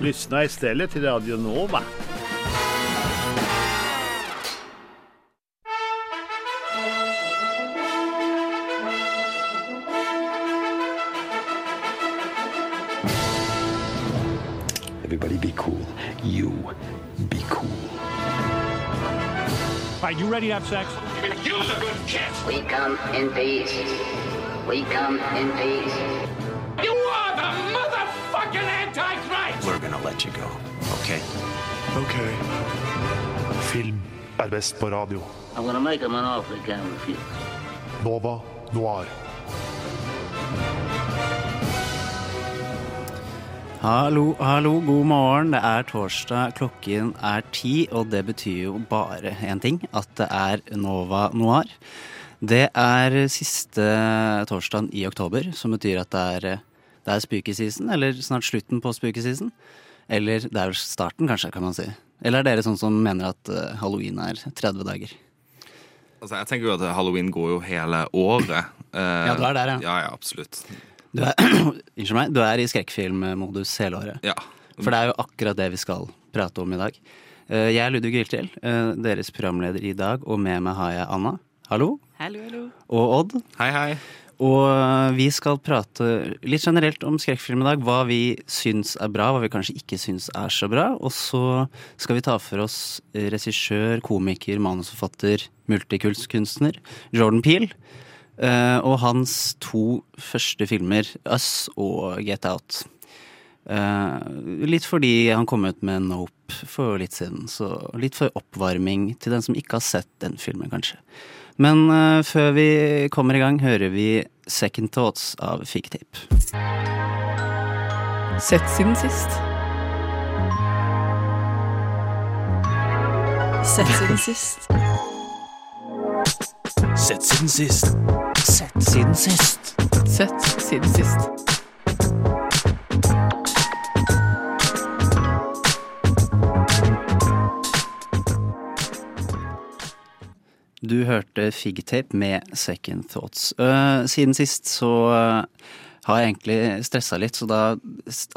Lyssna istället till Radio Nova. Everybody be cool. You be cool. All right, you ready to have sex? We come in peace. We come in peace. Ok. Film er best på radio. I'm gonna make him an offer he can't refuse. Nova Noir. Hallo, hallo, god morgen. Det er torsdag, klokken er ti, og det betyr jo bare én ting. At det er Nova Noir. Det er siste torsdagen i oktober, som betyr at det er, det er spooky-season, eller snart slutten på spooky-season. Eller det er vel starten, kanskje, kan man si. Eller er dere sånn som mener at eh, halloween er 30 dager? Altså, jeg tenker jo at halloween går jo hele året. Eh, Ja, du er der, ja. Ja, ja, absolutt. Du er, unnskyld meg, du er i skrekkfilmmodus hele året. Ja. For det er jo akkurat det vi skal prate om i dag. Eh, Jeg er Ludvig Giltil, eh, deres programleder i dag, og med meg har jeg Anna. Hallo. Hallo, hallo. Og Odd. Hei, hei. Og eh, vi skal prate litt generelt om skrekkfilm i dag. Hva vi syns er bra, hva vi kanskje ikke syns er så bra. Og så skal vi ta for oss regissør, komiker, manusforfatter, multikunstkunstner Jordan Peel. eh, Og hans to første filmer, Us og Get Out. Eh, litt fordi han kom ut med Nope for litt siden, så litt for oppvarming til den som ikke har sett den filmen, kanskje. Men eh, før vi kommer i gang, hører vi Second Thoughts av Fiktape. Sett siden sist. Sett siden sist. Sett siden sist. Sett siden sist. Sett siden sist. Du hørte Figtape med Second Thoughts. Øh, siden sist så øh, har jeg egentlig stressa litt, så da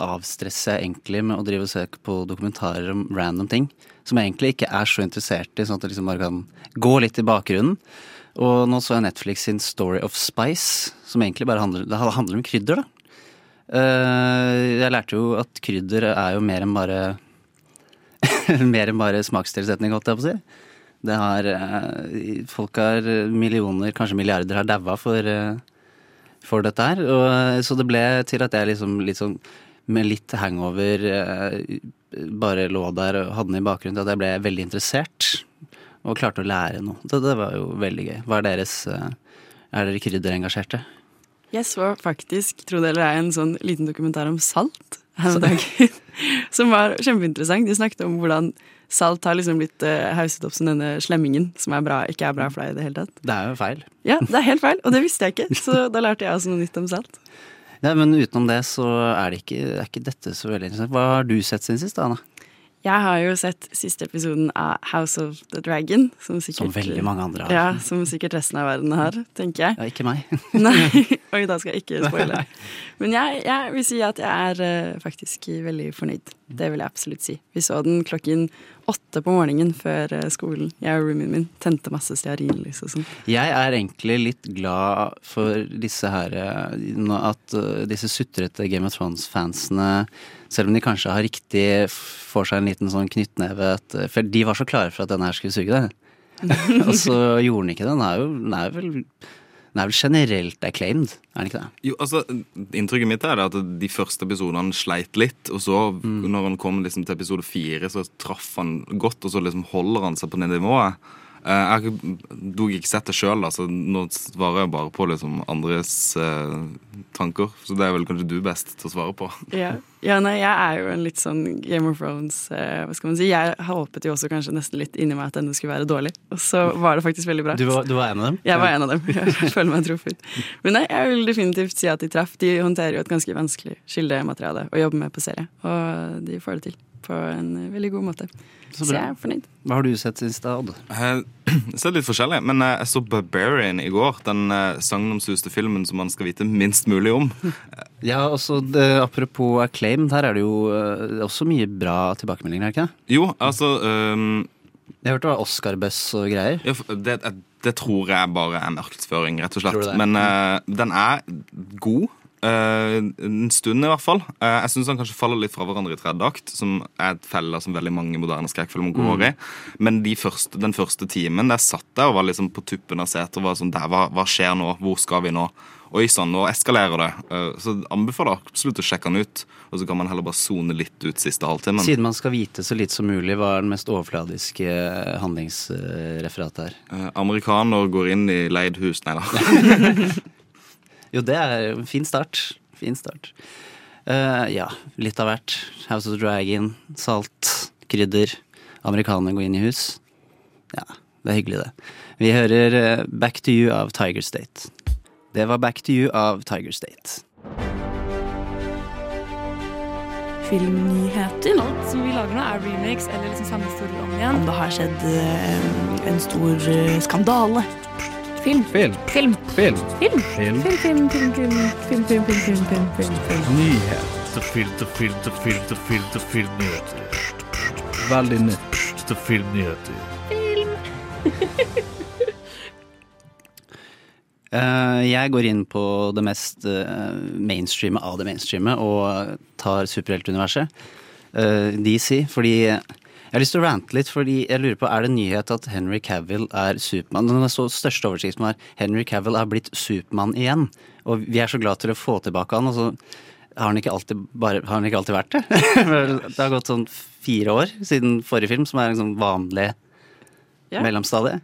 avstresser jeg egentlig med å drive og søke på dokumentarer om random ting. Som jeg egentlig ikke er så interessert i, sånn at det liksom bare kan gå litt i bakgrunnen. Og nå så jeg Netflix sin Story of Spice, som egentlig bare handler, det handler om krydder, da. Øh, jeg lærte jo at krydder er jo mer enn bare Mer enn bare smakstilsetning, holdt jeg på å si. Det har eh, Folk har millioner, kanskje milliarder, har daua for, eh, for dette her. Og, eh, så det ble til at jeg liksom litt sånn med litt hangover eh, bare lå der og hadde den i bakgrunnen til at jeg ble veldig interessert. Og klarte å lære noe. Det, det var jo veldig gøy. Hva er deres eh, Er dere krydderengasjerte? Jeg så faktisk, tro det eller ei, en sånn liten dokumentar om salt her om dagen. Som var kjempeinteressant. De snakket om hvordan salt har liksom blitt uh, hauset opp som denne slemmingen, som er bra, ikke er bra for deg i det hele tatt. Det er jo feil. Ja, det er helt feil, og det visste jeg ikke. Så da lærte jeg også noe nytt om salt. Ja, men utenom det så er, det ikke, er ikke dette så veldig interessant. Hva har du sett siden sist, Anna? Jeg har jo sett siste episoden av House of the Dragon. Som, sikkert, Som veldig mange andre har. Ja, som sikkert resten av verden har, tenker jeg. Ja, ikke meg. Nei, oi, da skal jeg ikke spoile. Men jeg, jeg vil si at jeg er eh, faktisk veldig fornøyd. Det vil jeg absolutt si. Vi så den klokken åtte på morgenen før eh, skolen. Jeg og roomien min tente masse stearinlys og sånn. Jeg er egentlig litt glad for disse her eh, At eh, disse sutrete Game of Thrones-fansene, selv om de kanskje har riktig, får seg en liten sånn knyttneve For de var så klare for at denne her skulle suge det. Og så gjorde den ikke det. Den er jo den er vel, den er vel generelt acclaimed, er den ikke det? Jo, altså, Inntrykket mitt er at de første episodene sleit litt, og så, når han kom liksom til episode fire, så traff han godt, og så liksom holder han seg på det nivået. Eh, Jeg dog ikke sett det sjøl, så nå svarer jeg bare på liksom andres eh, tanker. Så det er vel kanskje du best til å svare på. Ja. ja, nei, jeg er jo en litt sånn Game of Thrones eh, Hva skal man si? Jeg håpet jo også kanskje nesten litt inni meg at denne skulle være dårlig, og så var det faktisk veldig bra. Du var, du var en av dem? Jeg var en av dem. Jeg føler meg truffet. Men nei, jeg vil definitivt si at de traff. De håndterer jo et ganske vanskelig kildemateriale å jobbe med på serie, og de får det til på en veldig god måte. Så Så, jeg er fornøyd. Hva har du sett Odd? Jeg har sett litt forskjellig, men eh, jeg så Barbarian i går. Den eh, sagnomsuste filmen som man skal vite minst mulig om. Eh, Ja, også det, Apropos Acclaimed, her er det jo eh, også mye bra tilbakemeldinger, er det ikke det? Jo, altså um Jeg hørte det var Oscar-buss og greier. ja, det, det tror jeg bare er markedsføring, rett og slett. Men uh, den er god. Øh, en stund, i hvert fall. Eh, jeg syns han kanskje faller litt fra hverandre i tredje akt, som er et felle som veldig mange moderne skrekkfilmer går i. Men de første, den første timen der satt jeg og var liksom på tuppen av setet og var sånn der, hva, hva skjer nå? Hvor skal vi nå? Oi sann, nå eskalerer det. Eh, så anbefaler jeg absolutt å sjekke den ut. Og så kan man heller bare sone litt ut siste halvtimen. Siden man skal vite så litt som mulig, hva er den mest overfladiske eh, handlingsreferatet her? Eh, amerikaner går inn i leid hus Nei da. Jo, det er en fin start. Fin start. Uh, ja, litt av hvert. House of Dragon, salt, krydder. Amerikanerne går inn i hus. Ja, det er hyggelig, det. Vi hører eh, Back to You av Tiger State. Det var Back to You av Tiger State. Filmnyheter. Alt som vi lager nå, er remakes eller liksom samme historie om igjen. Om det har skjedd eh, en stor skandale. Film. Film. Film. Film. Film. Film. Film, film, film, film, film, film, film, film, film, film, film. Nyheter. Film filter, film filter, film til filmnyheter. Veldig nytt til filmnyheter. Film. jeg går inn på det mest uh, mainstreame av det mainstreame og tar superheltuniverset. eh, DC, fordi jeg har lyst til å rante litt, fordi jeg lurer på, er det nyhet at Henry Cavill er Supermann? Den så største overskriften var 'Henry Cavill er blitt Supermann igjen'. Og vi er så glad til å få tilbake han, og så har han ikke alltid, bare, har han ikke alltid vært det. det har gått sånn fire år siden forrige film, som er en sånn vanlig Ja. mellomstadie.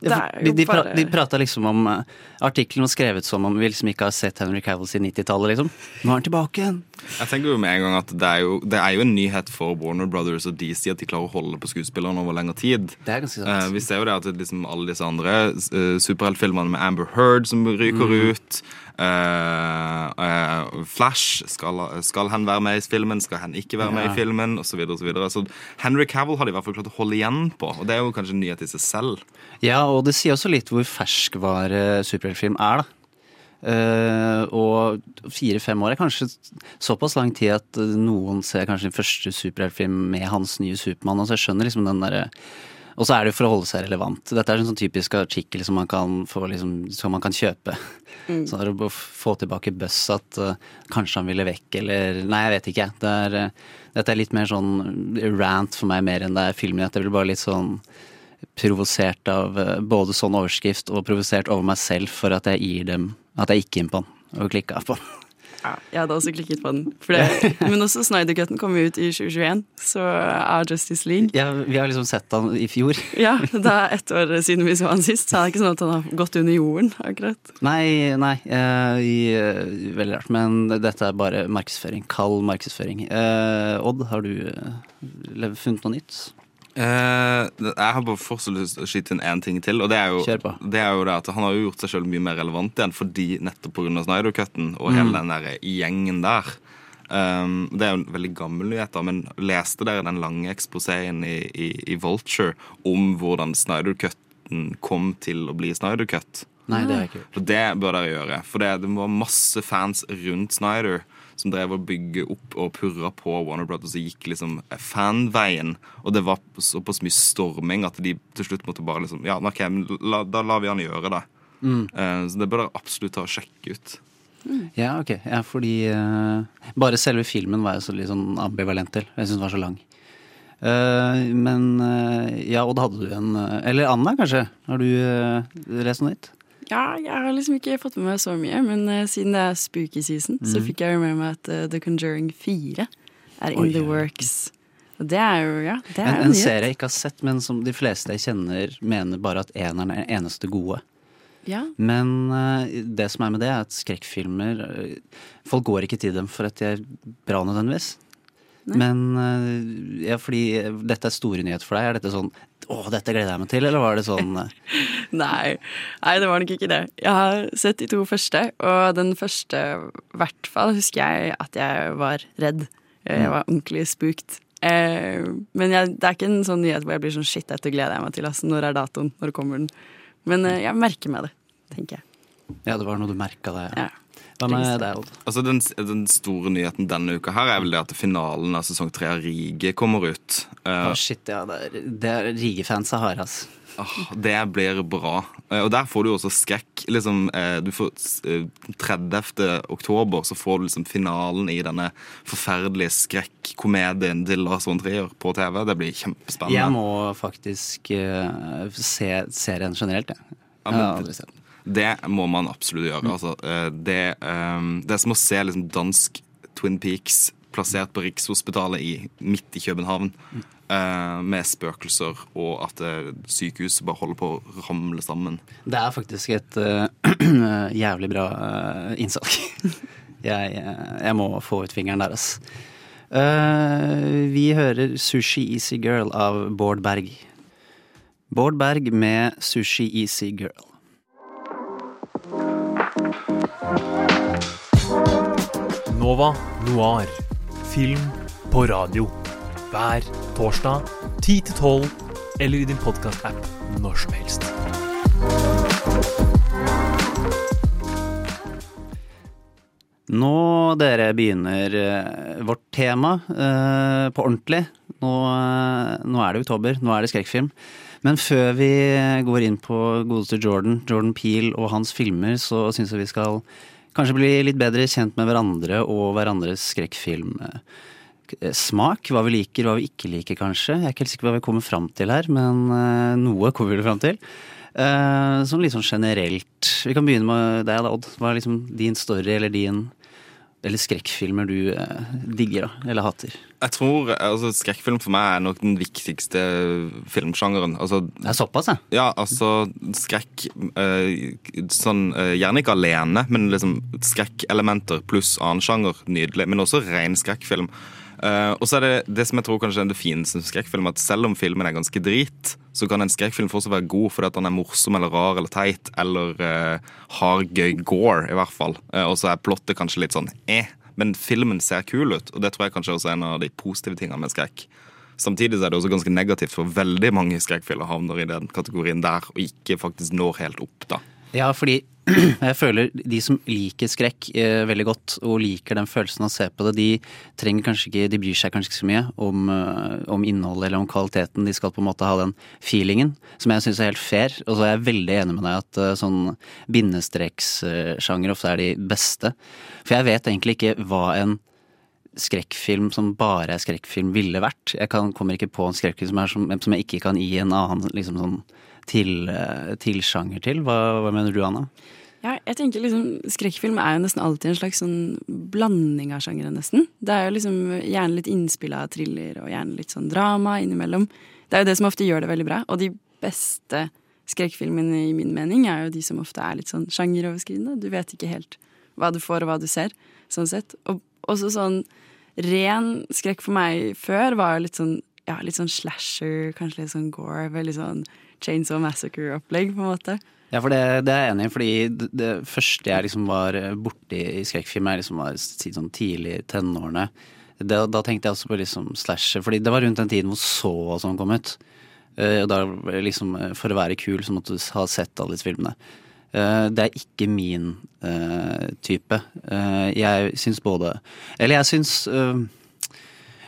Det er de, de, pra, de prata liksom om uh, Artikkelen var skrevet som om vi liksom ikke har sett Henry Cavill siden 90-tallet, liksom. Nå er han tilbake igjen. Jeg tenker jo med en gang at det er jo, det er jo en nyhet for Warner Brothers og DC at de klarer å holde på skuespillerne over lengre tid. Det er ganske sant. Eh, vi ser jo det at liksom alle disse andre uh, superheltfilmene med Amber Heard som ryker Mm. ut eh, eh, Flash, skal, skal han være med i filmen? Skal han ikke være med Ja. i filmen? Og så videre, og så videre. Så Henry Cavill har de i hvert fall klart å holde igjen på, og det er jo kanskje en nyhet i seg selv. Ja, og det sier også litt hvor ferskvare superheltfilm er, da. Uh, og fire-fem år er kanskje såpass lang tid at eh, noen ser kanskje den første superheltfilm med hans nye Supermann. Altså jeg skjønner liksom den derre Og så er det for å holde seg relevant. Dette er en sånn typisk artikkel som man kan, få, liksom, som man kan kjøpe. Så er det å få tilbake Buzz at uh, kanskje han ville vekk, eller Nei, jeg vet ikke. Det er, uh, dette er litt mer sånn rant for meg mer enn det er filmnyhet. Det blir bare litt sånn provosert av uh, både sånn overskrift og provosert over meg selv for at jeg gir dem At jeg gikk inn på den og klikka på den. Ja, jeg hadde også klikket på den. Det, men også Snyder-cutten kom ut i 2021, så er Justice League. Ja, vi har liksom sett han i fjor. Ja, det er ett år siden vi så han sist, så er det ikke sånn at han har gått under jorden, akkurat. Nei, nei. Uh, i, veldig rart. Men dette er bare markedsføring. Kald markedsføring. Uh, Odd, har du uh, funnet noe nytt? Eh, jeg har bare fortsatt lyst til å skyte inn én ting til. Og det er, jo, det er jo det at Han har jo gjort seg selv mye mer relevant igjen fordi nettopp pga. Snyder-cutten og hele den der gjengen der. Um, det er jo en veldig gammel nyhet, da, men leste dere den lange eksposeen i, i, i Vulture om hvordan Snyder-cutten kom til å bli Snyder-cut? Nei, det jeg ikke. For det bør dere gjøre. For det, det var masse fans rundt Snyder som drev og bygge opp og purra på Warner Brothers og gikk liksom fanveien. Og det var såpass mye storming at de til slutt måtte bare liksom Ja, ok, men la, da lar vi han gjøre det. Eh, så det bør dere absolutt ta og sjekke ut. Ja, ok. Ja, fordi uh, Bare selve filmen var jeg så litt sånn ambivalent til. Jeg syns den var så lang. Uh, men uh, Ja, Odd, hadde du en Eller Anna, kanskje? Har du uh, lest noe nytt? Ja, jeg har liksom ikke fått med meg så mye, men uh, siden det er spooky season, så fikk jeg jo med meg at uh, The Conjuring 4 er in Oi, the works. Og det er jo, ja, det er En, en serie jeg ikke har sett, men som de fleste jeg kjenner mener bare at eneren er den eneste gode. Ja, Men uh, det som er med det, er at skrekkfilmer Folk går ikke til dem for at de er bra nødvendigvis. Men eh, ja, fordi dette er store nyheter for deg, er dette sånn Å, dette gleder jeg meg til, eller var det sånn eh, Nei, nei, det var nok ikke det. Jeg har sett de to første, og den første, i hvert fall, husker jeg at jeg var redd. Jeg var ordentlig spooked. Eh, men jeg, det er ikke en sånn nyhet hvor jeg blir sånn shit, dette gleder jeg meg til. Altså, når er datoen? Når kommer den? Men eh, jeg merker meg det, tenker jeg. Ja, det var noe du merka deg. Ja. Hva med er Odd? Altså den, den store nyheten denne uka her er vel det at finalen av sesong tre av Rige kommer ut. Uh, Å, shit, ja. Det er, det er Rige-fansa har, altså. Oh, Det blir bra. Eh, Og der får du også skrekk. Liksom, eh, du får eh, 30. oktober så får du liksom finalen i denne forferdelige skrekkomedien til Lars von Trier på TV. Det blir kjempespennende. Jeg må faktisk uh, se serien generelt, jeg. Ja, Jeg men Det må man absolutt gjøre. Altså, eh, det, eh, det er som å se liksom, dansk Twin Peaks plassert på Rikshospitalet i, midt i København. Uh, med spøkelser og at uh, sykehuset bare holder på å ramle sammen. Det er faktisk et uh, jævlig bra innsalg. jeg, jeg må få ut fingeren deres. vi hører 'Sushi Easy Girl' av Bård Berg. Bård Berg med 'Sushi Easy Girl'. Nova Noir. Film på radio. Hver torsdag 10 til 12, eller i din podkast-app når som helst. Nå, dere, begynner eh, vårt tema eh, på ordentlig. Nå, eh, nå er det oktober, nå er det skrekkfilm. Men før vi går inn på godeste Jordan, Jordan Peel og hans filmer, så syns jeg vi skal kanskje bli litt bedre kjent med hverandre og hverandres skrekkfilmsmak. Hva vi liker, hva vi ikke liker, kanskje. Jeg er ikke helt sikker på hva vi kommer fram til her, men eh, noe kommer vi fram til. Eh, sånn litt sånn generelt. Vi kan begynne med deg Odd. Hva er liksom din story eller din eller skrekkfilmer du eh, digger, da? Eller hater? Jeg tror altså, Skrekkfilm for meg er nok den viktigste filmsjangeren. Altså, det er såpass, jeg. Ja, altså skrekk eh, Sånn eh, Gjerne ikke alene, men liksom skrekkelementer pluss annen sjanger. Nydelig. Men også ren skrekkfilm. Eh, og så er det det som jeg tror kanskje er det fineste med skrekkfilm, at selv om filmen er ganske drit, så kan en skrekkfilm fortsatt være god fordi at den er morsom eller rar eller teit, eller uh, har gøy gore, i hvert fall. Uh, og så er plottet kanskje litt sånn eh. Men filmen ser kul ut, og det tror jeg kanskje også er en av de positive tingene med skrekk. Samtidig er det også ganske negativt, for veldig mange skrekkfilmer havner i den kategorien der, og ikke faktisk når helt opp, da. Ja, fordi jeg føler de som liker skrekk eh, veldig godt, og liker den følelsen av å se på det, de trenger kanskje ikke, de bryr seg kanskje ikke så mye om, eh, om innholdet eller om kvaliteten. De skal på en måte ha den feelingen, som jeg syns er helt fair. Og så er jeg veldig enig med deg at eh, sånn bindestrekssjanger ofte er de beste. For jeg vet egentlig ikke hva en skrekkfilm som bare er skrekkfilm, ville vært. Jeg kan, kommer ikke på en skrekkfilm som, som, som jeg ikke kan gi en annen liksom sånn til, eh, tilsjanger til. Hva, hva mener du, Anna? Ja, jeg tenker liksom Skrekkfilm er jo nesten alltid en slags sånn blanding av sjangere, nesten. Det er jo liksom gjerne litt innspill av thriller og gjerne litt sånn drama innimellom. Det er jo det som ofte gjør det veldig bra. Og de beste skrekkfilmene i min mening er jo de som ofte er litt sånn sjangeroverskridende. Du vet ikke helt hva du får og hva du ser, sånn sett. Og også sånn ren skrekk for meg før var jo litt sånn ja, litt sånn slasher, kanskje litt sånn gore, veldig sånn Chainsaw Massacre-opplegg, på en måte. Ja, for det, det er jeg enig i, fordi det, første jeg liksom var borti i skrekkfilm, jeg liksom var sånn tidlig i tenårene. Da, da tenkte jeg også på liksom slasher, fordi det var rundt den tiden hvor så og sånn kom ut. Eh, og da liksom, For å være kul så måtte du ha sett alle disse filmene. Eh, det er ikke min eh, type. Jeg syns både Eller jeg syns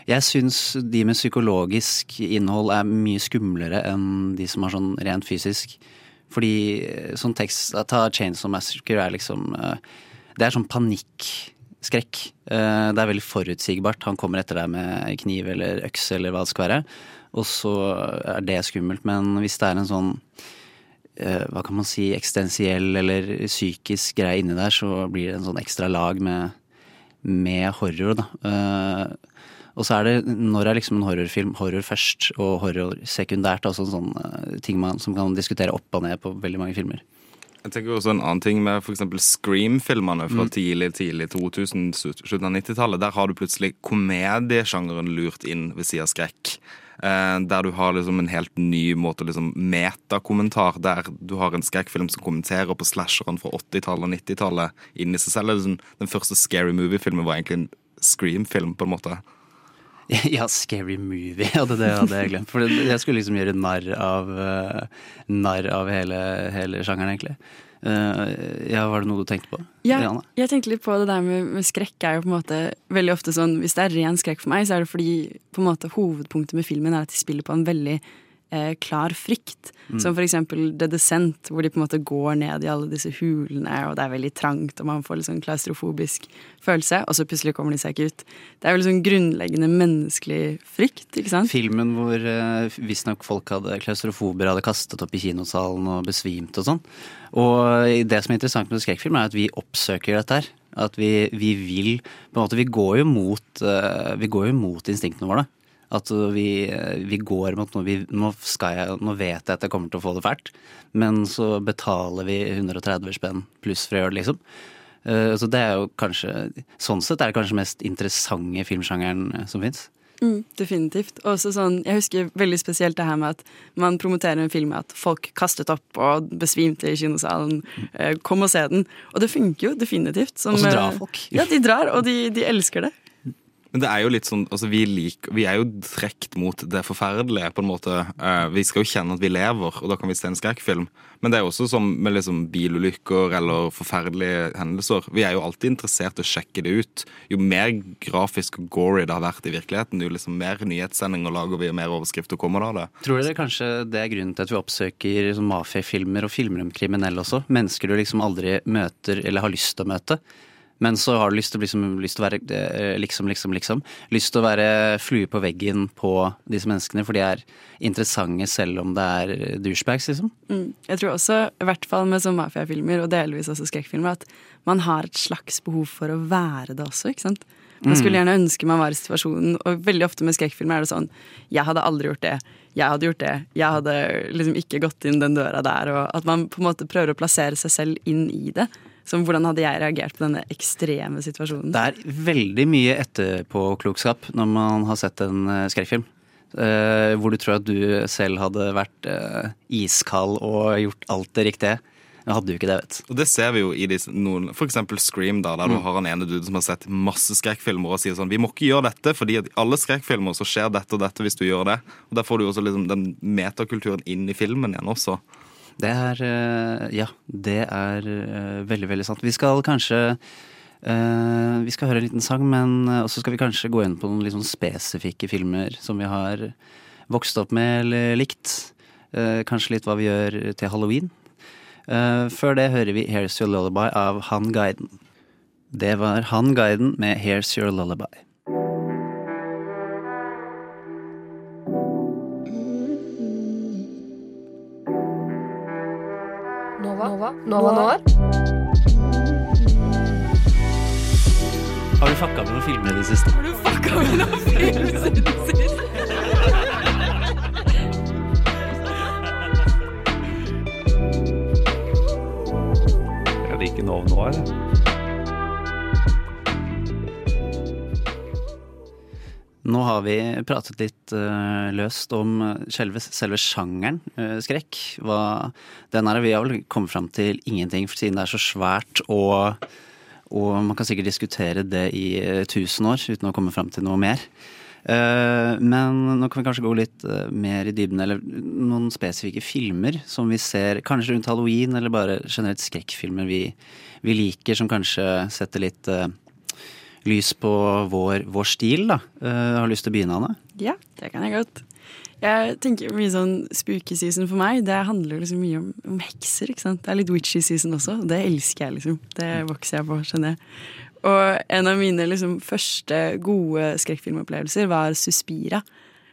jeg syns de med psykologisk innhold er mye skumlere enn de som har sånn rent fysisk. Fordi eh, sånn tekst Ta Chainsaw Massacre er liksom eh, Det er sånn panikkskrekk. Eh, Det er veldig forutsigbart. Han kommer etter deg med kniv eller økse eller hva det skal være. Og så er det skummelt. Men hvis det er en sånn hva kan man si, eksistensiell eller psykisk greie inni der, så blir det en sånn ekstra lag med, med horror, da. Og så er det, når er liksom en horrorfilm horror først, og horror sekundært? Altså en sånn eh, ting man, som kan diskutere opp og ned på veldig mange filmer. Jeg tenker også En annen ting med eksempel Scream-filmene fra Mm. tidlig tidlig 2000, slutten av 90-tallet. Der har du plutselig komediesjangeren lurt inn ved siden av skrekk. Eh, der du har liksom en helt ny måte liksom metakommentar. Der du har en skrekkfilm som kommenterer på slasherne fra 80-tallet og 90-tallet inni seg selv. Sånn- Den første Scary Movie-filmen var egentlig en Scream-film, på en måte. Ja, Scary Movie, hadde det hadde jeg glemt. For jeg skulle liksom gjøre narr av, eh, narr av hele, hele sjangeren, egentlig. Uh, ja, var det noe du tenkte på? Ja, Rihanna? jeg tenkte litt på det der med, med skrekk er jo på en måte veldig ofte sånn Hvis det er ren skrekk for meg, så er det fordi på en måte hovedpunktet med filmen er at de spiller på en veldig eh, klar frykt. Mm. Som for eksempel The Descent, hvor de på en måte går ned i alle disse hulene, og det er veldig trangt, og man får litt sånn klaustrofobisk følelse, og så plutselig kommer de seg ikke ut. Det er vel sånn grunnleggende menneskelig frykt, ikke sant? Filmen hvor eh, visstnok folk hadde klaustrofober hadde kastet opp i kinosalen og besvimt og sånn. Og det som er interessant med skrekkfilm, er at vi oppsøker dette her. At vi, vi vil på en måte, Vi går jo mot, uh, vi går jo mot instinktene våre. At vi, vi går mot noe vi, nå, skal jeg, nå vet jeg at jeg kommer til å få det fælt, men så betaler vi 130 spenn pluss for å gjøre det, liksom. Eh, så det er jo kanskje Sånn sett er det kanskje mest interessante filmsjangeren som fins. Mm, definitivt. Og også sånn, jeg husker veldig spesielt det her med at man promoterer en film med at folk kastet opp og besvimte i kinosalen. Eh, kom og se den. Og det funker jo definitivt. Som, Og så drar eh, folk. Ja, de drar, og de, de elsker det. Men det er jo litt sånn, altså vi, liker, vi er jo trekt mot det forferdelige, på en måte. Eh, vi skal jo kjenne at vi lever, og da kan vi se en skrekkfilm. Men det er jo også som med liksom bilulykker eller forferdelige hendelser. Vi er jo alltid interessert i å sjekke det ut. Jo mer grafisk og gory det har vært i virkeligheten, jo liksom mer nyhetssendinger lager vi, og mer overskrifter kommer av det. Tror dere kanskje det er grunnen til at vi oppsøker sånn mafiafilmer og filmer om kriminelle også? Mennesker du liksom aldri møter eller har lyst til å møte. Men så har du lyst til, liksom, lyst til å være eh, liksom, liksom, liksom. Lyst til å være flue på veggen på disse menneskene, for de er interessante selv om det er douchebags, liksom. Mm. Jeg tror også, i hvert fall med sånn mafiafilmer, og delvis også skrekkfilmer, at man har et slags behov for å være det også, ikke sant. Man skulle gjerne ønske man var i situasjonen, og veldig ofte med skrekkfilmer er det sånn Jeg hadde aldri gjort det. Jeg hadde gjort det. Jeg hadde liksom ikke gått inn den døra der. Og at man på en måte prøver å plassere seg selv inn i det. Som hvordan hadde jeg reagert på denne ekstreme situasjonen? Det er veldig mye etterpåklokskap når man har sett en eh, skrekkfilm. Uh, hvor du tror at du selv hadde vært uh, iskald og gjort alt det riktige. Jeg hadde jo ikke det, vet. Og det ser vi jo i disse, noen, for eksempel Scream, da, der du har en ene dude som har sett masse skrekkfilmer og sier sånn Vi må ikke gjøre dette, fordi at i alle skrekkfilmer så skjer dette og dette hvis du gjør det. Og Der får du også liksom den metakulturen inn i filmen igjen også. Det er eh, Ja, det er eh, veldig, veldig sant. Vi skal kanskje eh, Vi skal høre en liten sang, men også skal vi kanskje gå inn på noen litt sånn spesifikke filmer som vi har vokst opp med eller likt. Kanskje litt hva vi gjør til halloween. Før det hører vi Here's Your Lullaby av Han Guiden. Det var Han Guiden med Here's Your Lullaby. Nova? Nova? Noir? Har du fucka med noen filmer i det siste? Har du fucka med noen film det siste? Jeg liker Nova Noir. Nå har vi pratet litt uh, løst om selve, selve sjangeren uh, skrekk. Hva den er. Vi har vel kommet fram til ingenting, for siden det er så svært og, og man kan sikkert diskutere det i eh, tusen år uten å komme fram til noe mer. Men nå kan vi kanskje gå litt mer i dybden, eller noen spesifikke filmer som vi ser kanskje rundt halloween, eller bare generelt skrekkfilmer vi, vi liker, som kanskje setter litt lys på vår, vår stil, da. Eh, har lyst til å begynne, Anne? Ja, det kan jeg godt. Jeg tenker mye sånn spooky season for meg. Det handler liksom mye om, om hekser. ikke sant? Det er litt witchy season også. og Det elsker jeg, liksom. Det vokser jeg på, skjønner jeg. Og en av mine liksom første gode skrekkfilmopplevelser var Suspira.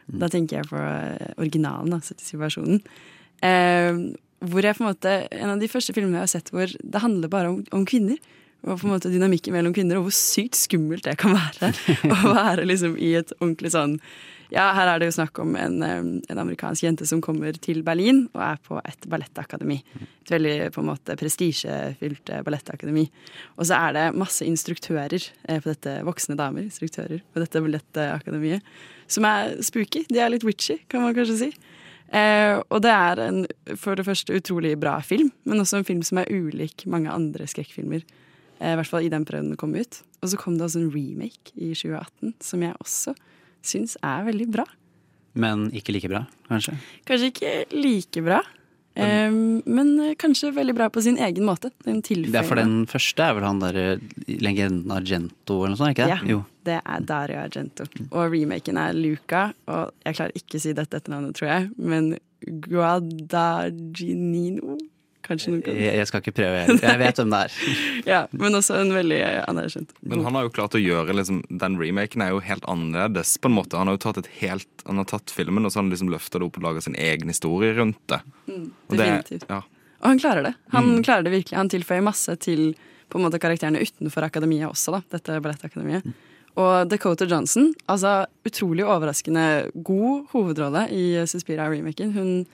Da tenker jeg på eh, originalen, altså versjonen. Eh, hvor jeg på en måte En av de første filmene jeg har sett hvor det handler bare om, om kvinner. Og på en måte dynamikken mellom kvinner, og hvor sykt skummelt det kan være. Å være liksom i et ordentlig sånn Ja, her er det jo snakk om en, en amerikansk jente som kommer til Berlin og er på et ballettakademi. Et veldig på en måte prestisjefylt eh, ballettakademi. Og så er det masse instruktører eh, på dette, voksne damer, instruktører på dette ballettakademiet, som er spooky. De er litt witchy, kan man kanskje si. Eh, og det er en for det første utrolig bra film, men også en film som er ulik mange andre skrekkfilmer. Eh, I hvert fall i den perioden den kom ut. Og så kom det også en remake i 2018 som jeg også syns er veldig bra. Men ikke like bra, kanskje? Kanskje ikke like bra. Um, men eh, kanskje veldig bra på sin egen måte. Det er for den første er vel han der legenden Argento eller noe sånt, ikke det? Ja, det er Dario Argento. Og remaken er Luca, og jeg klarer ikke å si dette etternavnet, tror jeg, men Guadagnino? Kanskje noen kan Jeg, jeg skal ikke prøve, jeg. Jeg vet hvem det er. Ja, men også en veldig anerkjent. Men han har jo klart å gjøre liksom, Den remaken er jo helt annerledes. på en måte Han har jo tatt et helt Han har tatt filmen og så har han liksom løfta det opp og laga sin egen historie rundt det. Mm, Og det- ja. Og han klarer det. Han Mm. klarer det virkelig. Han tilføyer masse til på en måte karakterene utenfor akademiet også, da. Dette ballettakademiet. Og Dakota Johnson, altså utrolig overraskende god hovedrolle i Suspira-remaken. Hun,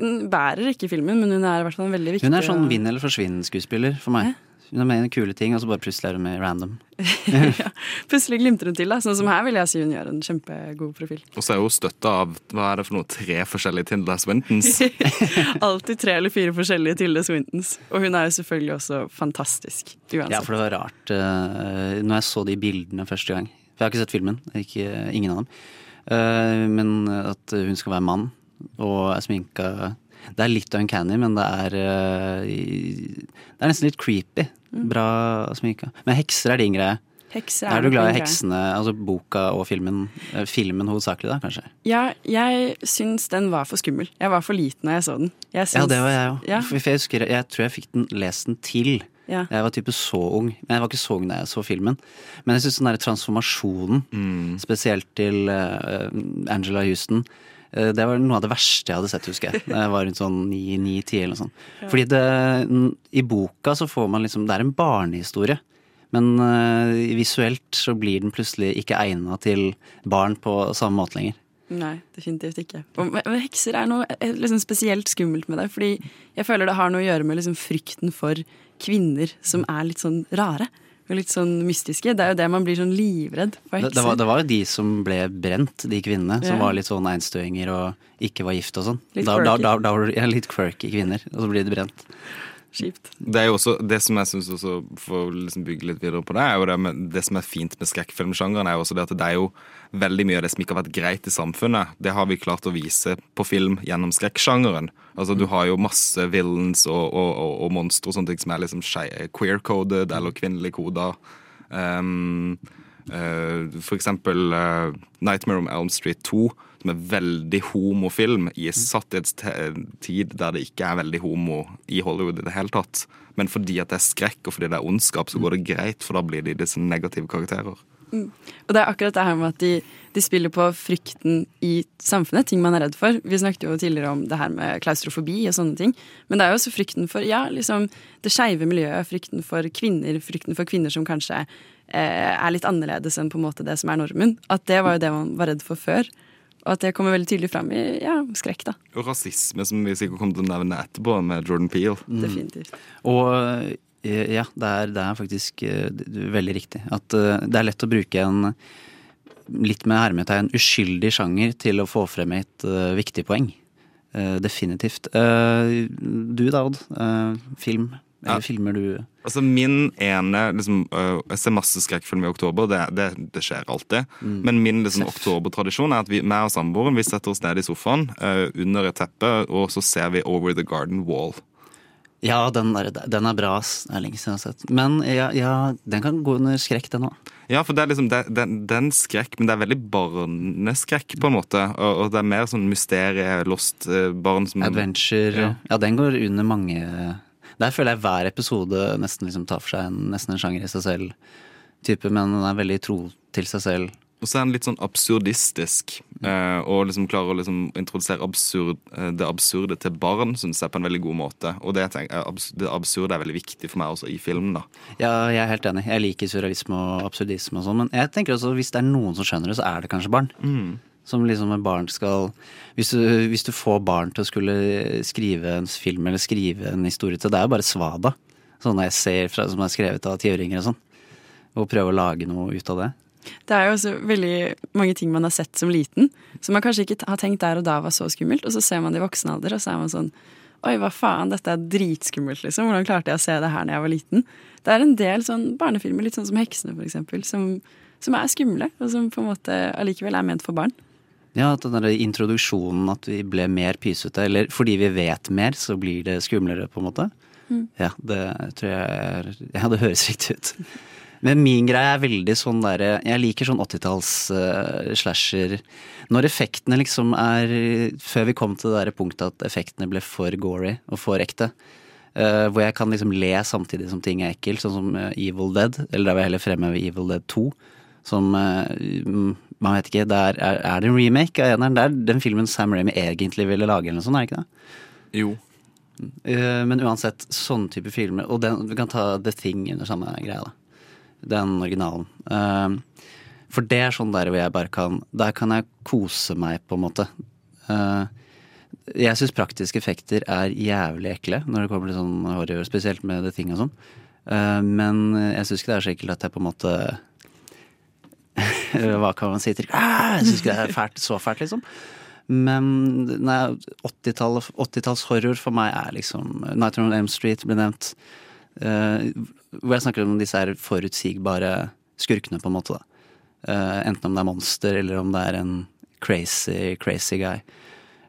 hun bærer ikke filmen, men hun er i hvert fall en veldig viktig Hun er sånn vinn eller forsvinn-skuespiller for meg. Hun er med i kule ting, og så bare plutselig er hun med random. ja, Plutselig glimter hun til, da. Sånn som her vil jeg si hun gjør en kjempegod profil. Og så er hun støtta av hva er det for noe, tre forskjellige Tilda Swintons. Alltid tre eller fire forskjellige Tilde Swintons. Og hun er jo selvfølgelig også fantastisk. Uansett. Ja, for det var rart uh, når jeg så de bildene første gang. For jeg har ikke sett filmen. Ikke, ingen av dem. Uh, men at hun skal være mann og er sminka Det er litt uncanny, men det er uh, Det er nesten litt creepy. Bra sminka. Men hekser er din greie. Hekser er, du glad i heksene? Altså boka og filmen? Uh, filmen hovedsakelig, da, kanskje? Ja, jeg syns den var for skummel. Jeg var for liten da jeg så den. Jeg Ja, det var jeg òg. Ja. Jeg, husker, jeg tror jeg fikk den, lest den til. Ja. Jeg var type så ung. Men jeg var ikke så ung da jeg så filmen. Men jeg syns den derre transformasjonen, spesielt til eh, Angela Houston eh, det var noe av det verste jeg hadde sett, husker jeg. Jeg var rundt sånn 9-10 eller noe sånt. Fordi det, i boka så får man liksom Det er en barnehistorie. Men eh, visuelt så blir den plutselig ikke egna til barn på samme måte lenger. Nei, definitivt ikke. Og, hekser er noe eh, liksom spesielt skummelt med det. Fordi jeg føler det har noe å gjøre med liksom frykten for kvinner som er litt sånn rare. Og litt sånn mystiske. Det er jo det man blir sånn livredd for Det, hekser. det, var, det var jo de som ble brent, de kvinnene. Som Ja. var litt sånn einstøinger og ikke var gift og sånn. Litt Da, quirky. da, da var det ja, litt quirky kvinner, og så blir de brent. Kjipt. Det er jo også, det som jeg synes også, for å liksom bygge litt videre på det, er jo det, med, det som er fint med skrekkfilmsjangeren, er jo også det at det er jo veldig mye av det som ikke har vært greit i samfunnet. Det har vi klart å vise på film gjennom skrekksjangeren. Altså Du har jo masse villains og, og, og, og monstre og sånne ting som er liksom queer-coded eller kvinnelige koder. Um, uh, for eksempel uh, Nightmare on Elm Street 2, er veldig homofilm, i satt i et tid der det ikke er veldig homo i Hollywood i det hele tatt. Men fordi at det er skrekk og fordi det er ondskap, så går det greit, for da blir de disse negative karakterer. Mm. Og det er akkurat det her med at de, de spiller på frykten i samfunnet, ting man er redd for. Vi snakket jo tidligere om det her med klaustrofobi og sånne ting. Men det er jo også frykten for ja, liksom det skeive miljøet, frykten for kvinner, frykten for kvinner som kanskje eh, er litt annerledes enn på en måte det som er normen. At det var jo det man var redd for før. Og at det kommer veldig tydelig frem i ja, skrekk, da. Og rasisme, som vi sikkert kommer til å nevne etterpå, med Jordan Peele. Definitivt. Og eh, ja, det er, det er faktisk eh, det er veldig riktig. At eh, det er lett å bruke en litt med hermetegn uskyldig sjanger til å få frem et viktig poeng. Eh, definitivt. Eh, du da, Odd? Eh, film? Eller Ja. filmer du Altså Min ene liksom, øh, Jeg ser masse skrekkfilm i oktober, det, det, det skjer alltid. Mm. Men min liksom, oktobertradisjon er at vi meg og samboeren vi setter oss ned i sofaen øh, under et teppe, og så ser vi Over the Garden Wall. Ja, den, der, den er bra, ass. Det er lenge siden jeg har sett. Men ja, ja den kan gå under skrekk, den òg. Ja, for det er liksom det, det, det er en skrekk, men det er veldig barneskrekk, på en måte. Og, og det er mer sånn mysterie, lost øh, barn som Adventure. Ja. Ja. den går under mange Der føler jeg hver episode nesten liksom tar for seg en, nesten en sjanger i seg selv. Type, men den er veldig tro til seg selv. Og så er den litt sånn absurdistisk. eh, og liksom klarer å liksom introdusere absurd, eh, det absurde til barn, synes jeg, på en veldig god måte. Og det, tenker det absurde er veldig viktig for meg også i filmen. da. Ja, jeg er helt enig. Jeg liker surrealisme og absurdisme og sånn, men jeg tenker også hvis det er noen som skjønner det, så er det kanskje barn. Som liksom en barn skal hvis du, hvis du får barn til å skulle skrive en film eller skrive en historie til, det er jo bare svada. Sånne essayer fra, som er skrevet av tiåringer og sånn. Og prøve å lage noe ut av det. Det er jo også veldig mange ting man har sett som liten, som man kanskje ikke har tenkt der og da var så skummelt, og så ser man det i voksen alder, og så er man sånn Oi, hva faen, dette er dritskummelt, liksom. Hvordan klarte jeg å se det her da jeg var liten? Det er en del sånn barnefilmer, litt sånn som Heksene, for eksempel, som, som er skumle, og som på en måte allikevel er ment for barn. Ja, at den der introduksjonen at vi ble mer pysete, eller fordi vi vet mer, så blir det skumlere, på en måte. Mm. Ja, det tror jeg er Ja, det høres riktig ut. Men min greie er veldig sånn derre Jeg liker sånn 80-talls uh, slasher Når effektene liksom er Før vi kom til det der punktet at effektene ble for gory og for ekte. Uh, hvor jeg kan liksom le samtidig som ting er ekkelt, sånn som uh, Evil Dead. Eller da vil jeg heller fremheve Evil Dead 2. Som uh, Man vet ikke, det er, er, det en remake av eneren? Det er den filmen Sam Ramy egentlig ville lage, eller noe sånt, er det ikke det? Jo. Men uansett, sånn type filmer Og den, vi kan ta The Thing under samme greia, da. Den originalen. For det er sånn der hvor jeg bare kan Der kan jeg kose meg, på en måte. Jeg syns praktiske effekter er jævlig ekle når det kommer til sånn horror, spesielt med The Thing og sånn. Men jeg syns ikke det er så ekkelt at jeg på en måte Hva kan man si til ah, Jeg syns ikke det er fælt, så fælt, liksom. Men 80-talls 80 horror for meg er liksom Night on Elm Street ble nevnt. Uh, hvor jeg snakker om disse her forutsigbare skurkene, på en måte. da. Uh, enten om det er monster, eller om det er en crazy, crazy guy.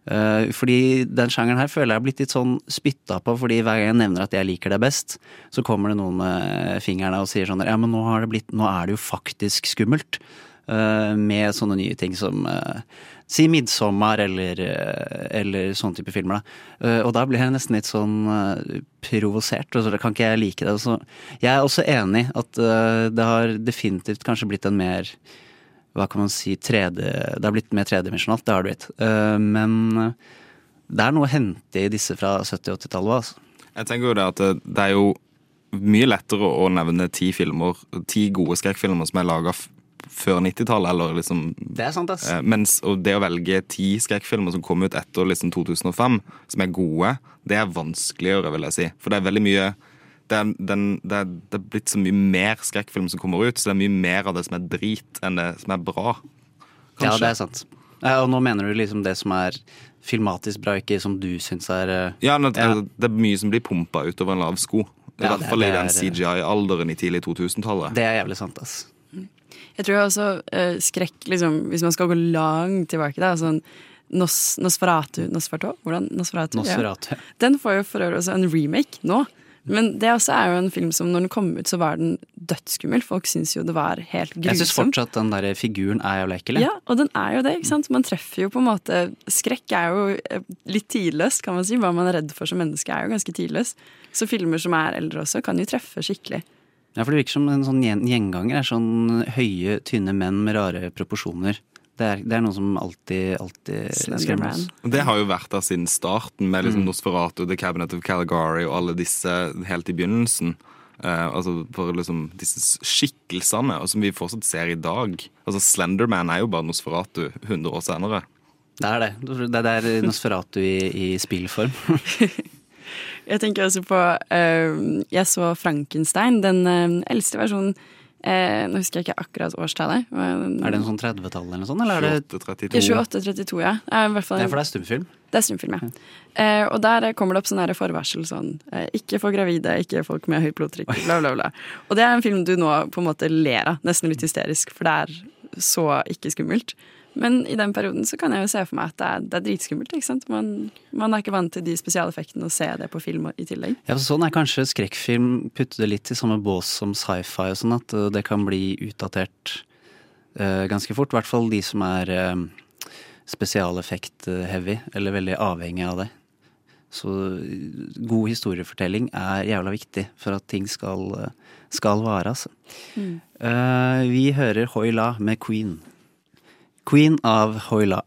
Uh, fordi den sjangeren her føler jeg har blitt litt sånn spytta på, fordi hver gang jeg nevner at jeg liker det best, så kommer det noen med fingrene og sier sånn ja, men nå, blitt, nå er det jo faktisk skummelt. Uh, med sånne nye ting som uh, Si 'Midtsommer' eller, eller sånne type filmer. Da. og da blir jeg nesten litt sånn provosert, og så kan ikke jeg like det. Så jeg er også enig at det har definitivt kanskje blitt en mer hva kan man si, 3D Det har blitt mer tredimensjonalt, det har det blitt. Men det er noe å hente i disse fra 70- og 80-tallet altså. Jeg tenker jo det at det er jo mye lettere å nevne ti filmer, ti gode skrekkfilmer som er laga før 90-tallet, eller liksom Det er sant, ass. Mens det å velge ti skrekkfilmer som kom ut etter liksom 2005, som er gode, det er vanskeligere, vil jeg si. For det er veldig mye det er, den, det, er, det er, blitt så mye mer skrekkfilm som kommer ut, så det er mye mer av det som er drit, enn det som er bra. Kanskje. Ja, det er sant. Og nå mener du liksom det som er filmatisk bra, ikke som du syns er uh, Ja, det, ja. det er mye som blir pumpa utover en lav sko. I ja, hvert fall i den CGI-alderen i tidlig 2000-tallet. Det er jævlig sant, ass. Jeg tror også uh, skrekk, liksom, hvis man skal gå langt tilbake, da, sånn Nos, Nosferatu Nosferatu? Hvordan? Nosferatu, Nosferatu. Ja. Den får jo for øvrig også en remake nå. Men det også er jo en film som når den kom ut, så var den dødsskummel. Folk syns jo det var helt grusom. Jeg syns fortsatt den der figuren er jævlig lekelig. Ja, og den er jo det. ikke sant? Man treffer jo på en måte Skrekk er jo eh, litt tidløst, kan man si. Hva man er redd for som menneske, er jo ganske tidløst. Så filmer som er eldre også, kan jo treffe skikkelig. Ja, for det virker som en sånn gjenganger er sånn høye, tynne menn med rare proporsjoner. Det er, det er, noe som alltid, alltid skremmer oss. Det har jo vært der siden starten, med liksom mm. Nosferatu, The Cabinet of Caligari og alle disse helt i begynnelsen. Uh, altså for liksom disse skikkelsene, og som vi fortsatt ser i dag. Altså Slenderman er jo bare Nosferatu 100 år senere. Det er det. Det er Nosferatu i, i spillform. jeg tenker også på uh, Jeg så Frankenstein, den uh, eldste versjonen Eh, nå husker jeg ikke akkurat årstallet. Men, er det en sånn 30-tall eller noe sånt? Eller er det 28-32, ja. Eh, er for det er stumfilm? Det er stumfilm, ja. Eh, og der kommer det opp sånn forvarsel sånn eh, Ikke for gravide, ikke folk med høyt blodtrykk, bla, bla, bla. Og det er en film du nå på en måte ler av, nesten litt hysterisk, for det er så ikke skummelt. Men i den perioden så kan jeg jo se for meg at det er, det er dritskummelt. ikke sant? Man, man, er ikke vant til de spesialeffektene og se det på film i tillegg. Ja, Sånn er kanskje skrekkfilm putte det litt i samme bås som sci-fi og sånn, at det kan bli utdatert uh, ganske fort. I hvert fall de som er uh, spesialeffekt-heavy, eller veldig avhengig av det. Så god historiefortelling er jævla viktig for at ting skal, skal vare, altså. Mm. Uh, vi hører Hoi La med Queen. Queen av Hoila.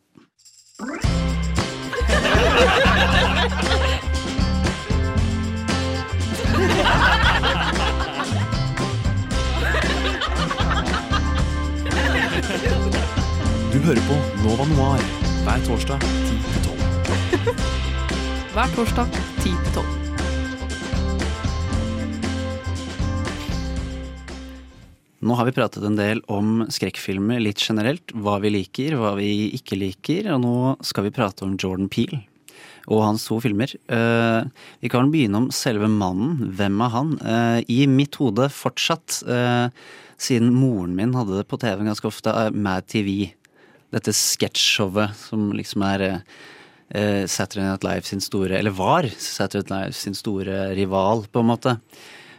Du hører på Nova Noir hver torsdag 10 til 12. Hver torsdag 10 til 12. Nå har vi pratet en del om skrekkfilmer litt generelt. Hva vi liker, hva vi ikke liker. Og nå skal vi prate om Jordan Peel og hans to filmer. Uh, vi kan begynne om selve mannen. Hvem er han? Uh, I mitt hode fortsatt, uh, siden moren min hadde det på TV ganske ofte, er Mad TV. dette sketsjshowet som liksom er eh, Saturday Night Live sin store Eller var Saturday Night Live sin store rival, på en måte.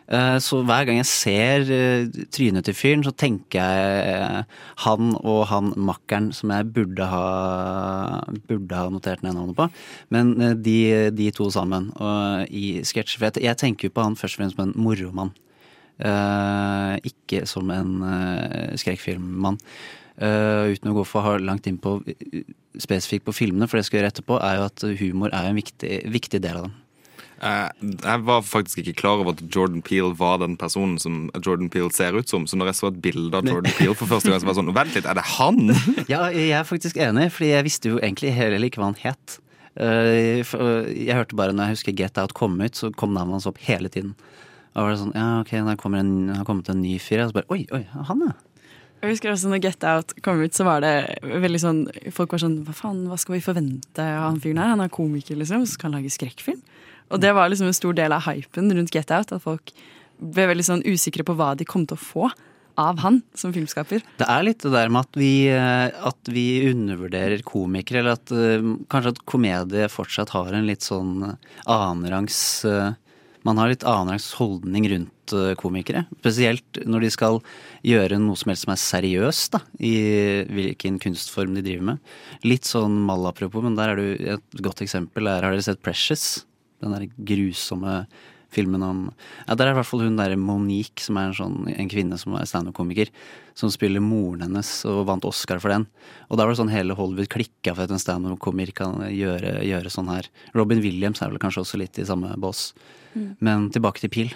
Eh, Så hver gang jeg ser eh, trynet til fyren, så tenker jeg eh, han og han makkeren som jeg burde ha, burde ha notert ned navnet på. Men de, de to sammen i sketsjer. For jeg, tenker jo på han først og fremst som en moromann. Ikke som en uh, skrekkfilmmann. Uten å gå for langt inn på spesifikt på filmene, for det skal jeg gjøre etterpå, er jo at humor er en viktig, viktig del av dem. Eh, jeg var faktisk ikke klar over at Jordan Peel var den personen som Jordan Peel ser ut som. Så når jeg så et bilde av Jordan Peel for første gang, så var jeg sånn Vent litt, er det han? Ja, jeg er faktisk enig, fordi jeg visste jo egentlig heller ikke hva han het. Eh, Jeg hørte bare når jeg husker Get Out kom ut, så kom navnet hans opp hele tiden. Og var det sånn, ja ok, der kommer en, har kommet en ny fyr, og så bare oi, oi, han ja. Jeg husker også når Get Out kom ut, så var det veldig sånn Folk var sånn Hva faen, hva skal vi forvente av han fyren her? Han er komiker, liksom, så kan lage skrekkfilm? Og det var liksom en stor del av hypen rundt Get Out. At folk ble veldig sånn usikre på hva de kom til å få av han som filmskaper. Det er litt det der med at vi, eh, at vi undervurderer komikere, eller at eh, kanskje at komedie fortsatt har en litt sånn annenrangs eh, Man har litt annenrangs holdning rundt komikere. Spesielt når de skal gjøre noe som helst som er seriøst, da, i hvilken kunstform de driver med. Litt sånn malapropos, men der er du et godt eksempel. Der har dere sett Precious? Den der grusomme filmen om Ja, der er i hvert fall hun derre Monique, som er en, sånn, en kvinne som er standup-komiker. Som spiller moren hennes og vant Oscar for den. Og da var det sånn hele Hollywood klikka for at en standup-komiker kan gjøre, gjøre sånn her. Robin Williams er vel kanskje også litt i samme bås. Mm. Men tilbake til Pil.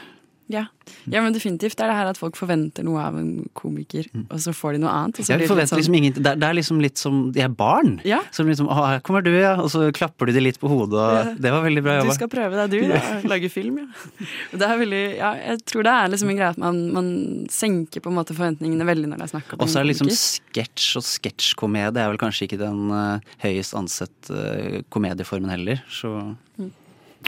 Ja. ja, men definitivt. Det er det her at folk forventer noe av en komiker, og så får de noe annet. Blir det forventer sånn, liksom ingen, det, er, liksom litt som De er barn. Ja. Som liksom Å, her kommer du, ja. Og så klapper du de litt på hodet, og Ja. det var veldig bra Du skal prøve deg, du. Da. Lage film, ja. Det er veldig, ja. Jeg tror det er liksom en greie at man, man senker på en måte forventningene veldig når det er snakk om Og så er det liksom sketsj og sketsjkomedie er vel kanskje ikke den uh, høyest ansett uh, komedieformen heller, så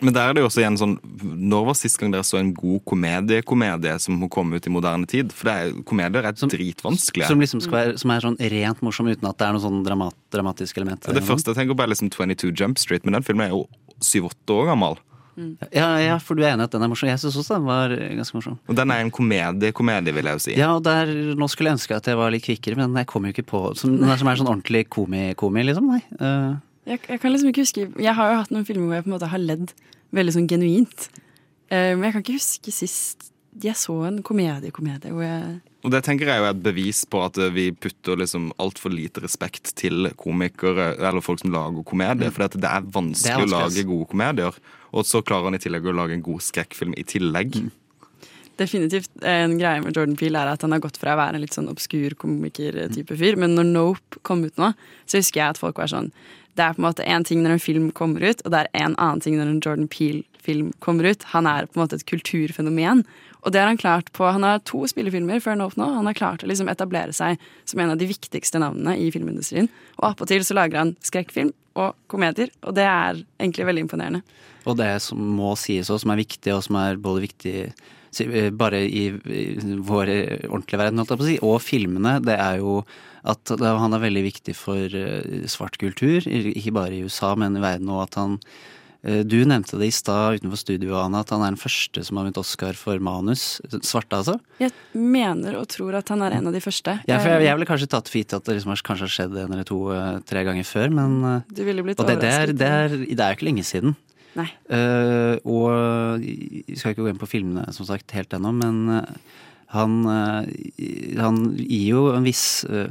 Men der er det jo også igjen sånn Når var sist gang dere så en god komediekomedie som må komme ut i moderne tid? For det er, komedier er dritvanskelige. Som liksom skal være, som er sånn rent morsom uten at det er noe sånn dramat, dramatisk element. det første jeg tenker på, er liksom 22 Jump Street, men den filmen er jo syv-åtte år gammel. Ja, ja, for du er enig i at den er morsom. Jeg syns også den var ganske morsom. Og den er en komedie-komedie, vil jeg jo si. Ja, og der, Nå skulle jeg ønske at jeg var litt kvikkere, men jeg kom jo ikke på som, Den er som er sånn ordentlig komi-komi, liksom. Nei. Eh, Jeg, jeg kan liksom ikke huske Jeg har jo hatt noen filmer hvor jeg på en måte har ledd veldig sånn genuint. Uh, men jeg kan ikke huske sist jeg så en komedie-komedie hvor jeg Og det tenker jeg jo er et bevis på at vi putter liksom altfor lite respekt til komikere, eller folk som lager komedier. For det er vanskelig Det er å lage gode komedier. Og så klarer han i tillegg å lage en god skrekkfilm i tillegg. Definitivt en greie med Jordan Peele er at han har gått fra å være en litt sånn obskur komiker-type fyr, men når Nope kom ut nå, så husker jeg at folk var sånn Det er på en måte én ting når en film kommer ut, og det er en annen ting når en Jordan Peele-film kommer ut. Han er på en måte et kulturfenomen. Og det har han klart på Han har to spillefilmer før Nope nå. Han har klart å liksom etablere seg som en av de viktigste navnene i filmindustrien. Og appåtil så lager han skrekkfilm og komedier, og det er egentlig veldig imponerende. Og det som må sies også, som er viktig, og som er både viktig eh, bare i vår ordentlige verden, holdt jeg på å si, og filmene, det er jo at han er veldig viktig for eh, svart kultur, ikke bare i USA, men i verden, og at han eh, Du nevnte det i stad utenfor studio, Anna, at han er den første som har vunnet Oscar for manus. Svarte, altså? Jeg mener og tror at han er en av de første. Ja, for jeg, jeg ville kanskje tatt for gitt at det liksom har kanskje har skjedd en eller to, eh, tre ganger før, men eh, Du ville blitt Og det, det, er, det, er, det er jo ikke lenge siden. Nei. Uh, og vi skal ikke gå inn på filmene som sagt helt ennå, men eh, han, eh, han gir jo en viss uh,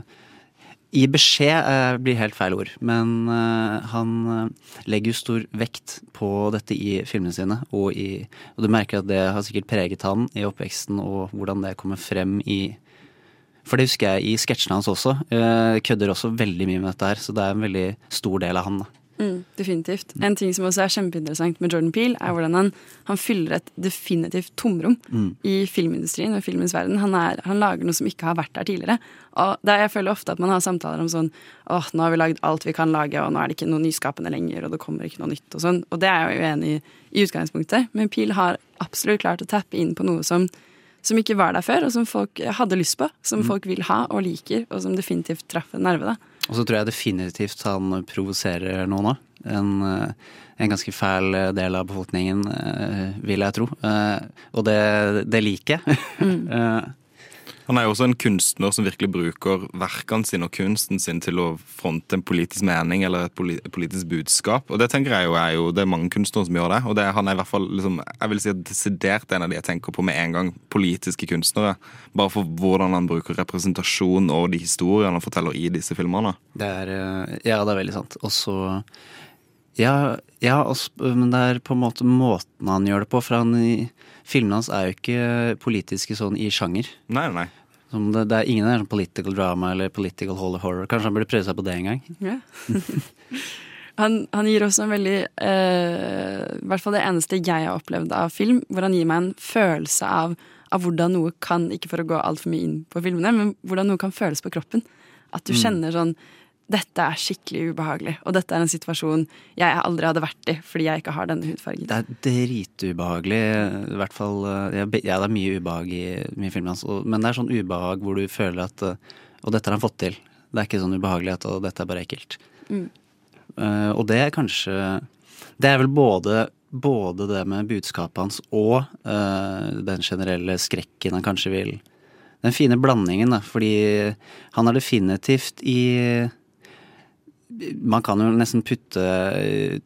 Gi beskjed eh, blir helt feil ord, men eh, han eh, legger jo stor vekt på dette i filmene sine. Og, i, og du merker at det har sikkert preget han i oppveksten, og hvordan det kommer frem i For det husker jeg i sketsjene hans også. kødder også veldig mye med dette her, så det er en veldig stor del av han. da. Mm, definitivt. En ting som også er kjempeinteressant med Jordan Peele, er hvordan han, han fyller et definitivt tomrom Mm. i filmindustrien og filmens verden. Han, er, han lager noe som ikke har vært der tidligere. Og er- jeg føler ofte at man har samtaler om sånn åh, nå har vi lagd alt vi kan lage, og nå er det ikke noe nyskapende lenger, og det kommer ikke noe nytt og sånn. Og det er jeg jo enig i i utgangspunktet, men Peele har absolutt klart å tappe inn på noe som som ikke var der før, og som folk hadde lyst på. Som Mm. folk vil ha og liker, og som definitivt traff en nerve. da. Og så tror jeg definitivt han provoserer noen òg. En, eh, en ganske fæl eh, del av befolkningen, eh, vil jeg tro. Og det, det liker jeg. Eh, Han er jo også en kunstner som virkelig bruker verkene sine og kunsten sin til å fronte en politisk mening eller et politisk budskap. Og det tenker jeg jo er jo, det er mange kunstnere som gjør det. Og det, han er i hvert fall liksom, jeg vil si at desidert en av de jeg tenker på med en gang, politiske kunstnere. Bare for hvordan han bruker representasjon og de historiene han forteller i disse filmene. Det er eh, Ja, det er veldig sant. Og så Ja, ja men det er på en måte måten han gjør det på. For han i filmene hans er jo ikke politiske sånn i sjanger. Nei, nei. Som det, det er ingen der sånn political drama eller political horror. Kanskje han burde prøve seg på det en gang. Ja. han, han gir også en veldig eh, I hvert fall det eneste jeg har opplevd av film, hvor han gir meg en følelse av, av hvordan noe kan, ikke for å gå altfor mye inn på filmene, men hvordan noe kan føles på kroppen. At du Mm. kjenner sånn dette er skikkelig ubehagelig, og dette er en situasjon jeg aldri hadde vært i fordi jeg ikke har denne hudfargen. Det er dritubehagelig. I hvert fall eh, Ja, det er mye ubehag i mye filmer hans. Men det er sånn ubehag hvor du føler at eh, Og dette har han fått til. Det er ikke sånn ubehagelig at og dette er bare ekkelt. Mm. Eh, og det er kanskje Det er vel både, både det med budskapet hans og uh, den generelle skrekken han kanskje vil Den fine blandingen, da. Fordi han er definitivt i man kan jo nesten putte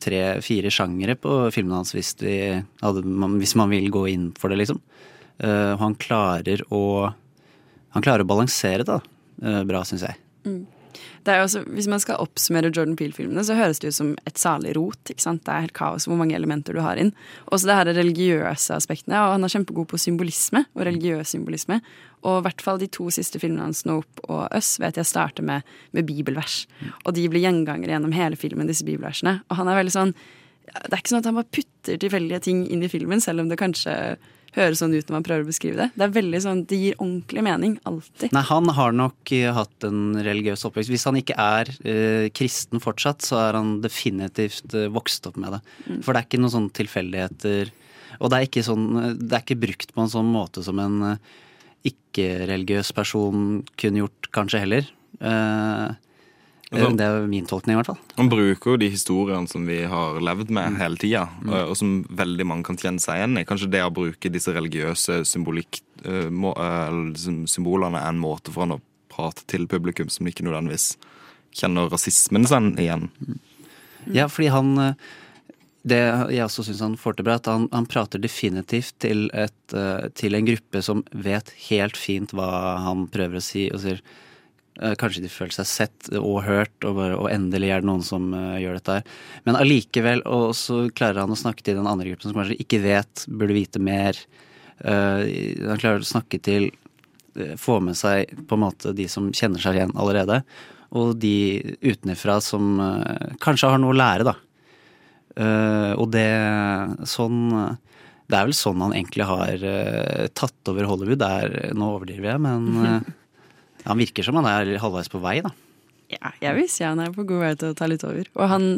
tre-fire sjangere på filmene hans hvis, vi hvis man vil gå inn for det, liksom. Eh, og han klarer å Han klarer å balansere det eh, bra, syns jeg. Mm. Også, hvis man skal oppsummere Jordan Peele-filmene, så høres det ut som et salig rot. Det er helt kaos hvor mange elementer du har inn. Også det her religiøse aspektene. Og han er kjempegod på symbolisme og religiøs symbolisme. Og i hvert fall de to siste filmene hans, Nope og Us, vet jeg starter med, med bibelvers. Og de blir gjengangere gjennom hele filmen, disse bibelversene. Og han er veldig sånn Det er ikke sånn at han bare putter tilfeldige ting inn i filmen, selv om det kanskje høres sånn ut når man prøver å beskrive det. Det er veldig sånn, det gir ordentlig mening. Alltid. Nei, han har nok eh, hatt en religiøs oppvekst. Hvis han ikke er eh, kristen fortsatt, så er han definitivt eh, vokst opp med det. Mm. For det er ikke noen sånne tilfeldigheter. Og det er ikke, sånn, eh, det er ikke brukt på en sånn måte som en eh, ikke-religiøs person kunne gjort, kanskje heller. Eh, Altså- det er min tolkning, i hvert fall. Han bruker jo de historiene som vi har levd med hele tida, og som veldig mange kan kjenne seg igjen i. Kanskje det å bruke disse religiøse symbolikk, eh, må, eh, symbolene er en måte for han å prate til publikum som ikke nødvendigvis kjenner rasismen sin igjen. Ja, fordi han Det jeg også syns han får til bra, at han, han prater definitivt til, et, eh, til en gruppe som vet helt fint hva han prøver å si, og sier eh, Kanskje de føler seg sett og hørt, og, bare, og endelig er det noen som eh, gjør dette her. Men allikevel, og så klarer han å snakke til den andre gruppen som kanskje ikke vet, burde vite mer. Han klarer å snakke til Få med seg på en måte de som kjenner seg igjen allerede, og de utenfra som kanskje har noe å lære, da. Eh, og det sånn Det er vel sånn han egentlig har eh, tatt over Hollywood. Det er, nå overdriver jeg, men eh, han virker som han er halvveis på vei, da. Ja, jeg vil si han er på god vei til å ta litt over. Og han,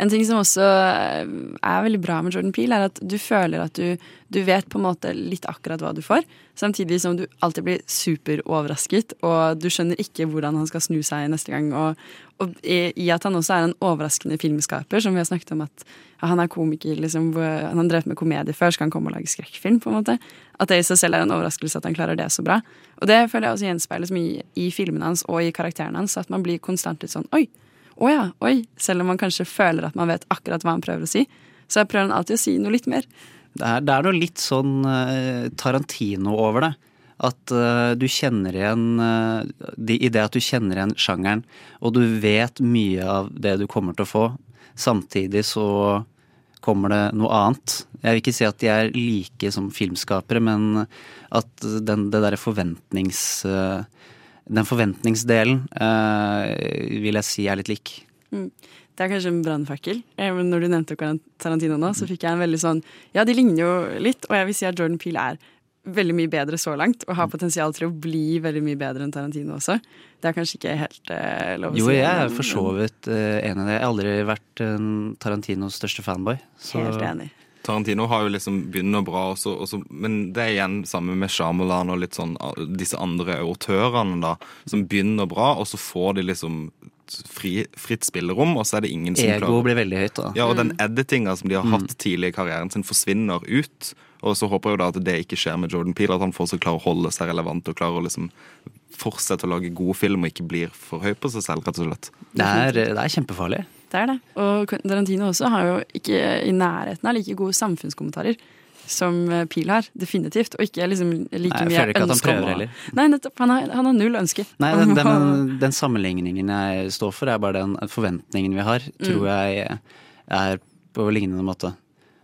en ting som også er veldig bra med Jordan Peele, er at du føler at du, du vet på en måte litt akkurat hva du får, samtidig som du alltid blir superoverrasket, og du skjønner ikke hvordan han skal snu seg neste gang. Og, og i, at han også er en overraskende filmskaper, som vi har snakket om at ja, han er komiker, liksom, han har drevet med komedie før, så kan han komme og lage skrekkfilm, på en måte. At det i seg selv er en overraskelse at han klarer det så bra. Og det føler jeg også gjenspeiles mye i filmene hans og i karakterene hans, at man blir konstant litt sånn oi, å ja, oi. Selv om man kanskje føler at man vet akkurat hva han prøver å si, så prøver han alltid å si noe litt mer. Det er, det er noe litt sånn eh, Tarantino over det. At eh, du kjenner igjen eh, I det at du kjenner igjen sjangeren, og du vet mye av det du kommer til å få. Samtidig så kommer det noe annet. Jeg vil ikke si at de er like som filmskapere, men at den, det derre forventnings... eh, den forventningsdelen vil jeg si er litt lik. Mm. Det er kanskje en brannfakkel. Når du nevnte Tarantino nå, så fikk jeg en veldig sånn Ja, de ligner jo litt, og jeg vil si at Jordan Peele er veldig mye bedre så langt, og har potensial til å bli veldig mye bedre enn Tarantino også. Det er kanskje ikke helt eh, lov å si. Jo, jeg er for så vidt eh, enig i det. Jeg har aldri vært eh, Tarantinos største fanboy. Så. Helt enig. Tarantino har jo liksom begynner bra, også, også, men det er igjen samme med Shyamalan og litt sånn disse andre autørene, da, som begynner bra, og så får de liksom fri, fritt spillerom, og så er det ingen som Ego klarer blir veldig høyt, da. Ja, og den editinga som de har hatt tidlig i karrieren sin, forsvinner ut. Og så håper jeg jo da at det ikke skjer med Jordan Peele, at han fortsatt klarer å holde seg relevant og klarer å liksom fortsette å lage gode film og ikke blir for høy på seg selv, rett og slett. Det er, det er kjempefarlig. Det er det. Og Tarantino også har jo ikke i nærheten av like gode samfunnskommentarer som Pil har, definitivt. Og ikke liksom like Nei, jeg mye føler ikke at han ønske om prøver heller. Nei, nettopp. Han har, han har null ønske. Nei, den, den, den sammenligningen jeg står for, er bare den forventningen vi har, tror Mm. jeg er på lignende måte.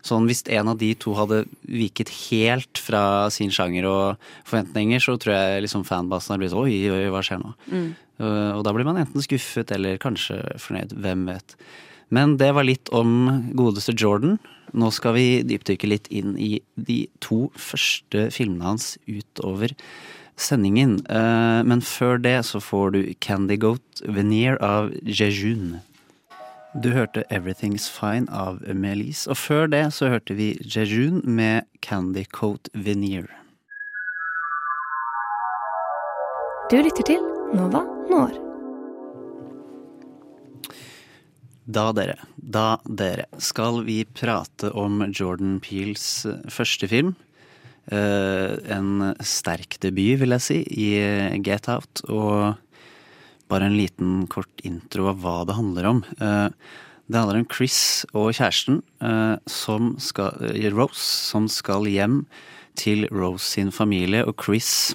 Sånn Hvis en av de to hadde viket helt fra sin sjanger og forventninger, så tror jeg liksom fanbasen hadde blitt oi, oi, hva skjer nå? Mm. Og da blir man enten skuffet eller kanskje fornøyd. Hvem vet. Men det var litt om godeste Jordan. Nå skal vi dypdykke litt inn i de to første filmene hans utover sendingen. Uh, Men før det så får du Candy Goat Veneer av Jejun. Du hørte Everything's Fine av Melis, og før det så hørte vi Jejun med Candy Coat Veneer. Du lytter til Nova Når. Da dere, da dere, skal vi prate om Jordan Peels eh, første film. Eh, en sterk debut, vil jeg si, i eh, Get Out. Og bare en liten kort intro av hva det handler om. Det handler om Chris og kjæresten, som skal, Rose, som skal hjem til Rose sin familie, og Chris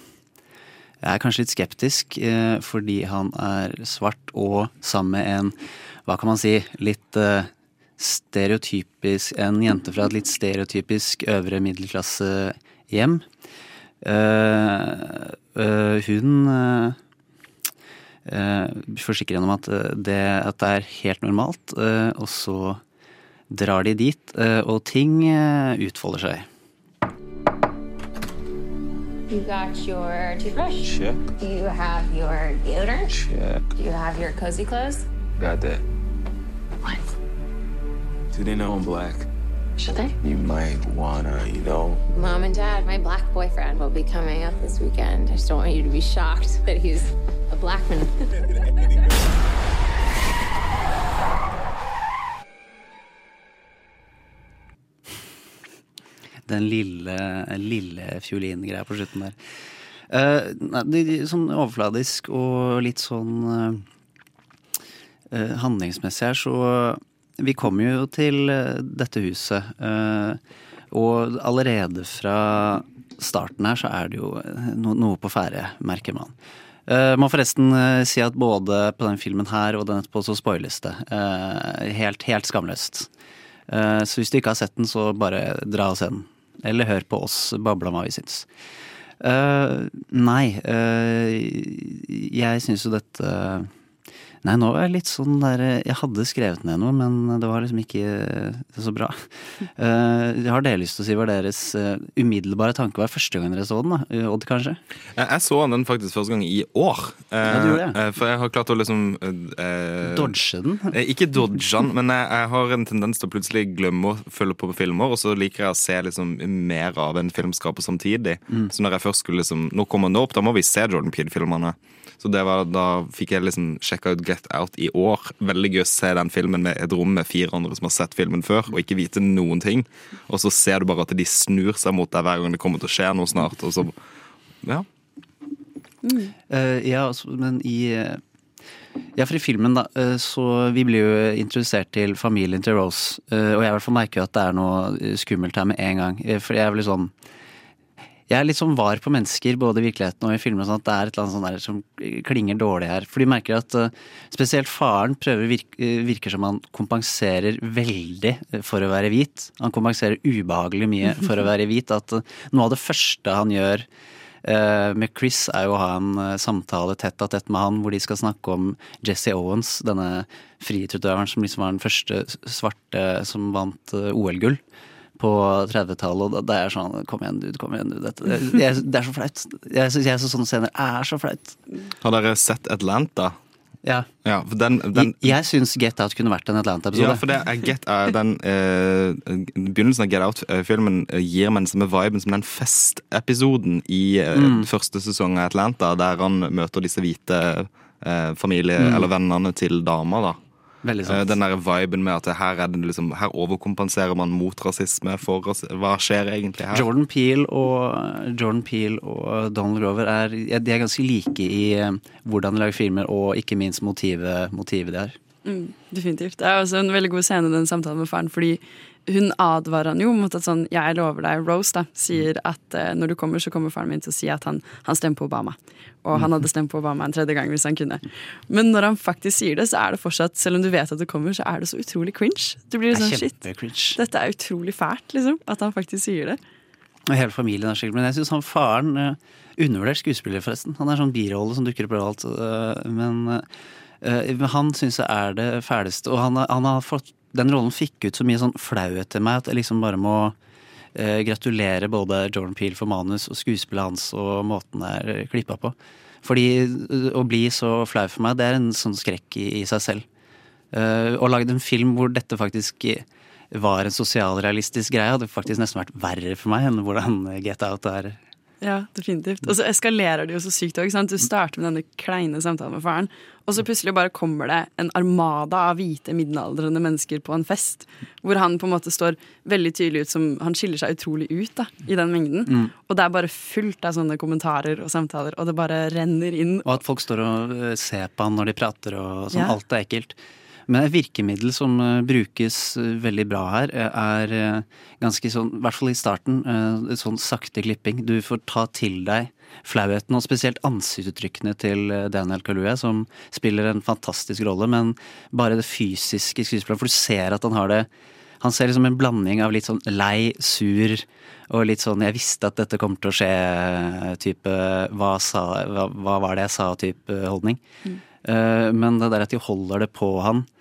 er kanskje litt skeptisk, fordi han er svart og sammen med en, hva kan man si, litt eh, stereotypisk En jente fra et litt stereotypisk øvre middelklassehjem. Uh, hun uh, forsikrer henne om at eh, det, at det er helt normalt, eh, og så drar de dit, eh, og ting eh, utfolder seg. You got your toothbrush? Check. Do you have your deodorant? Check. Do you have your cozy clothes? Got that. What? Do they know I'm black? Should they? You might wanna, you know. Mom and Dad, my black boyfriend will be coming up this weekend. I just don't want you to be shocked that he's a black man. Den lille, lille fiolingreia på slutten der. Uh, nei, det, sånn overfladisk og litt sånn eh, handlingsmessig her, så Vi kommer jo til eh, dette huset. eh, og allerede fra starten her så er det jo no, noe på ferde, merker man. Uh, må forresten eh, si at både på den filmen her og den etterpå så spoiles det. Eh, helt, helt skamløst. Eh, så hvis du ikke har sett den, så bare dra og se den. Eller hør på oss bable om hva vi syns. Eh, nei, eh, jeg syns jo dette Nei, nå er jeg litt sånn der Jeg hadde skrevet ned noe, men det var liksom ikke så bra. Jeg har dere lyst til å si hva deres eh, umiddelbare tanke var første gang dere så den? da? Odd, kanskje? Jeg, så den faktisk første gang i år. Uh, Ja, du gjorde det. eh, For jeg har klart å liksom uh, Dodge den? Eh, Ikke dodge den, men jeg, jeg har en tendens til å plutselig glemme å følge på med filmer, og så liker jeg å se liksom mer av en filmskaper samtidig. Mm. Så når jeg først skulle liksom Nå kommer den opp, da må vi se Jordan Peele-filmene. Så det var, da fikk jeg liksom sjekka ut Get Out i år. Veldig gøy å se den filmen med et rom med fire andre som har sett filmen før, og ikke vite noen ting. Og så ser du bare at de snur seg mot deg hver gang det kommer til å skje noe snart. Og så, ja. Eh, ja, altså, men i eh, Ja, for i filmen, da, eh, så Vi blir jo introdusert til familien til Rose. og jeg i hvert fall merker jo at det er noe skummelt her med en gang. For jeg er veldig sånn jeg er litt sånn var på mennesker, både i virkeligheten og i filmer. Sånn at det er et eller annet der som klinger dårlig her. For de merker at eh, spesielt faren prøver virk, eh, virker som han kompenserer veldig eh, for å være hvit. Han kompenserer ubehagelig mye for å være hvit. At noe av det første han gjør med Chris, er jo å ha en samtale tett av tett med han, hvor de skal snakke om Jesse Owens, denne friidrettsutøveren som liksom var den første svarte som vant OL-gull på 30-tallet, og det er sånn Kom igjen, dude. Kom igjen, dude. Det, er, det er så flaut. Jeg syns sånne scener er så flaut. Har dere sett Atlanta? Ja. Ja, den, den Jeg, jeg syns Get Out kunne vært en Atlanta-episode. Ja, for det er Get Out, den eh, Begynnelsen av Get Out-filmen eh, gir meg den samme viben som den festepisoden i eh, Mm. første sesong av Atlanta, der han møter disse hvite eh, familie Mm. eller vennene til dama. da. Eh, Den der viben med at her, er det liksom, her overkompenserer man mot rasisme. For ras hva skjer egentlig her? Jordan Peele og, Jordan Peele og Donald Grover er, de er ganske like i eh, hvordan de lager filmer, og ikke minst motivet, motivet de har. Mm, definitivt. Det er også en veldig god scene, den samtalen med faren, fordi hun advarer han jo mot at sånn Jeg lover deg, Rose, da, sier at eh, når du kommer, så kommer faren min til å si at han, han stemmer på Obama. Og han hadde stemt på Obama en tredje gang hvis han kunne. Men når han faktisk sier det, så er det fortsatt, selv om du vet at det kommer, så er det så utrolig cringe. Du blir sånn shit. Dette er utrolig fælt, liksom. At han faktisk sier det. Og hele familien er sikkert Men jeg syns han faren uh, Undervurdert skuespiller, forresten. Han er sånn birolle som dukker opp overalt. Uh, men uh, men han syns jeg er det fæleste. Og han, han har fått Den rollen fikk ut så mye sånn flauhet til meg at jeg liksom bare må øh, gratulere både Jordan Peele for manus og skuespillet hans og måten det er klippa på. Fordi øh, å bli så flau for meg, det er en sånn skrekk i, i seg selv. Uh, og lagd en film hvor dette faktisk var en sosialrealistisk greie, hadde faktisk nesten vært verre for meg enn hvordan Get Out er. Ja, definitivt. Og så eskalerer det jo så sykt òg. Du starter med denne kleine samtalen med faren, og så plutselig bare kommer det en armada av hvite middelaldrende mennesker på en fest, hvor han på en måte står veldig tydelig ut som Han skiller seg utrolig ut da, i den mengden. Mm. Og det er bare fullt av sånne kommentarer og samtaler, og det bare renner inn. Og at folk står og øh, ser på han når de prater og sånn. Ja. Alt er ekkelt. Men et virkemiddel som øh, brukes øh, veldig bra her, øh, er ganske sånn, i hvert fall i starten, sånn sakte klipping. Du får ta til deg flauheten, og spesielt ansiktsuttrykkene til Daniel Kaluuya, som spiller en fantastisk rolle, men bare det fysiske skuespillet, for du ser at han har det han ser liksom en blanding av litt sånn lei, sur og litt sånn 'jeg visste at dette kommer til å skje'-type hva, hva, 'hva var det jeg sa'-type holdning. Mm. men det der at de holder det på han eh,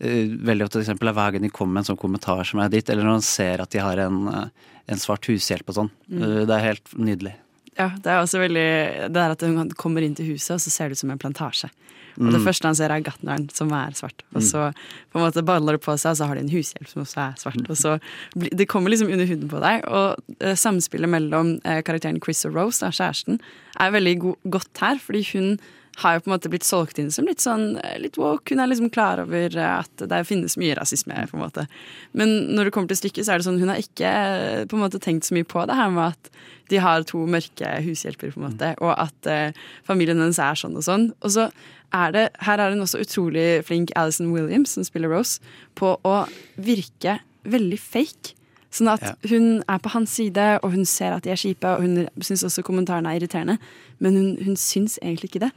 Veldig ofte eksempel er hver gang de kommer med en sånn kommentar som er ditt, eller når han ser at de har en, eh, en svart hushjelp og sånn. Mm. Eh, det er helt nydelig. Ja, det er også veldig Det er at hun kommer inn til huset, og så ser det ut som en plantasje. Og det Mm. første han ser, er gartneren, som er svart. Og Mm. så på en måte baller det på seg, og så har de en hushjelp som også er svart. Og så Det kommer liksom under huden på deg. Og eh, samspillet mellom eh, karakteren Chris og Rose, da, kjæresten, er veldig go godt her, fordi hun har jo på en måte blitt solgt inn som litt sånn eh, litt woke. Hun er liksom klar over eh, at det finnes mye rasisme, på en måte. Men når det kommer til stykket, så er det sånn hun har ikke eh, på en måte tenkt så mye på det her med at de har to mørke hushjelper, på en måte, og at eh, familien hennes er sånn og sånn. Og så er det, her er hun også utrolig flink, Alison Williams, som spiller Rose, på å virke veldig fake. Sånn at Ja. hun er på hans side, og hun ser at de er kjipe, og hun syns også kommentarene er irriterende, men hun, hun syns egentlig ikke det.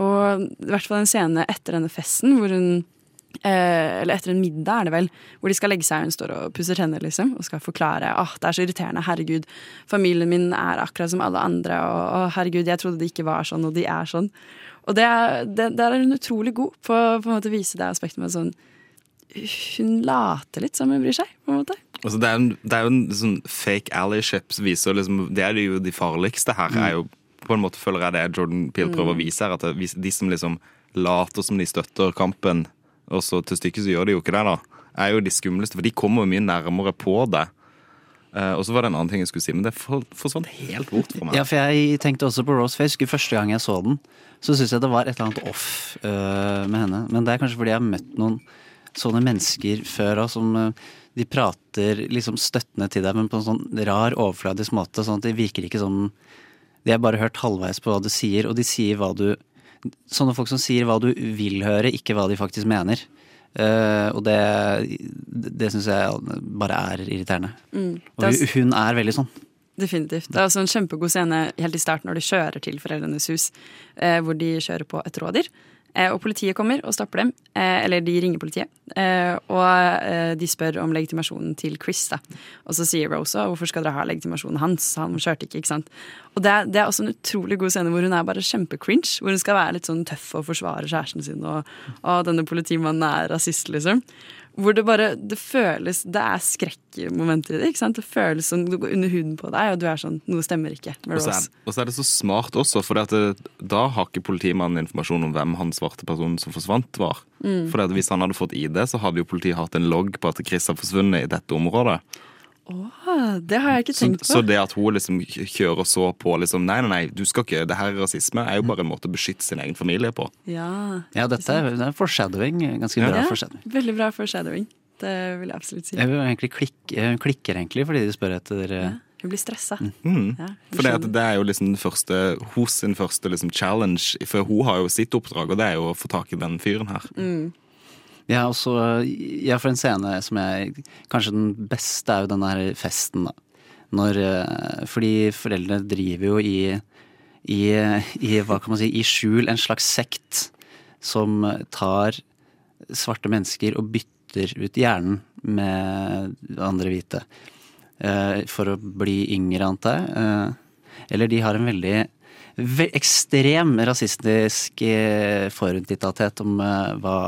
Og i hvert fall en scene etter denne festen hvor hun Eh, eller etter en middag, er det vel, hvor de skal legge seg og hun står og pusser tenner liksom, og skal forklare at det er så irriterende, herregud, familien min er akkurat som alle andre, og å, herregud, jeg trodde de ikke var sånn, og de er sånn. Og er, der er hun utrolig god på, på å vise det aspektet med sånn Hun later litt som hun bryr seg, på en måte. Altså, det, er en, det er jo en sånn fake allyships viser liksom, Det er jo de farligste her. er jo På en måte føler jeg det Jordan Peele prøver å vise her. At de som liksom later som de støtter kampen, og så til stykket så gjør de jo ikke det, da. Er jo de skumleste, for de kommer jo mye nærmere på det. Uh, og så var det en annen ting jeg skulle si, men det forsvant helt bort for meg. Ja, for jeg tenkte også på Rose Face. Første gang jeg så den, så syntes jeg det var et eller annet off uh, med henne. Men det er kanskje fordi jeg har møtt noen sånne mennesker før òg, som uh, de prater liksom støttende til deg, men på en sånn rar, overfladisk måte. Sånn at de virker ikke som De har bare hørt halvveis på hva du sier, og de sier hva du Sånne folk som sier hva du vil høre, ikke hva de faktisk mener. Uh, og det, det syns jeg bare er irriterende. Mm. Det Og er hun, hun er veldig sånn. Definitivt. Det er også en kjempegod scene helt i starten når de kjører til foreldrenes hus, uh, hvor de kjører på et rådyr. Eh, og politiet kommer og stopper dem, eh, eller de ringer politiet. Eh, og de spør om legitimasjonen til Chris. da. Og så sier Rosa hvorfor skal dere ha legitimasjonen hans, han kjørte ikke. ikke sant? Og det er, det er også en utrolig god scene hvor hun er bare kjempecringe. Hvor hun skal være litt sånn tøff og forsvare kjæresten sin, og, og denne politimannen er rasist, liksom. Hvor det bare Det føles Det er skrekkmomenter i det. ikke sant? Det føles som du går under huden på deg, og du er sånn Noe stemmer ikke Og så, er, og så er det så smart også, for da har ikke politimannen informasjon om hvem han svarte personen som forsvant, var. Mm. For hvis han hadde fått ID, så hadde jo politiet hatt en logg på at Chris har forsvunnet i dette området. Åh, det har jeg ikke Så, tenkt på. så det at hun liksom kjører så på liksom Nei, nei, nei, du skal ikke, det her er rasisme, er jo bare en måte å beskytte sin egen familie på. Ja, Ja, dette er, det er foreshadowing. Ganske Ja. bra ja foreshadowing. veldig bra foreshadowing. Det vil jeg absolutt si. Jeg vil egentlig klikke, klikker egentlig fordi de spør etter ja. Hun blir stressa. Mm. Ja, For det er jo liksom den første, hos sin første liksom challenge, for hun har jo sitt oppdrag, og det er jo å få tak i den fyren her. Mm. Ja, også Ja, for en scene som jeg Kanskje den beste er jo den der festen, da. Når eh, Fordi foreldrene driver jo i i, i hva kan man si, i skjul en slags sekt som tar svarte mennesker og bytter ut hjernen med andre hvite. Eh, for å bli yngre, antar jeg. Eh, eller de har en veldig ve ekstrem rasistisk forutinntatthet om, hva,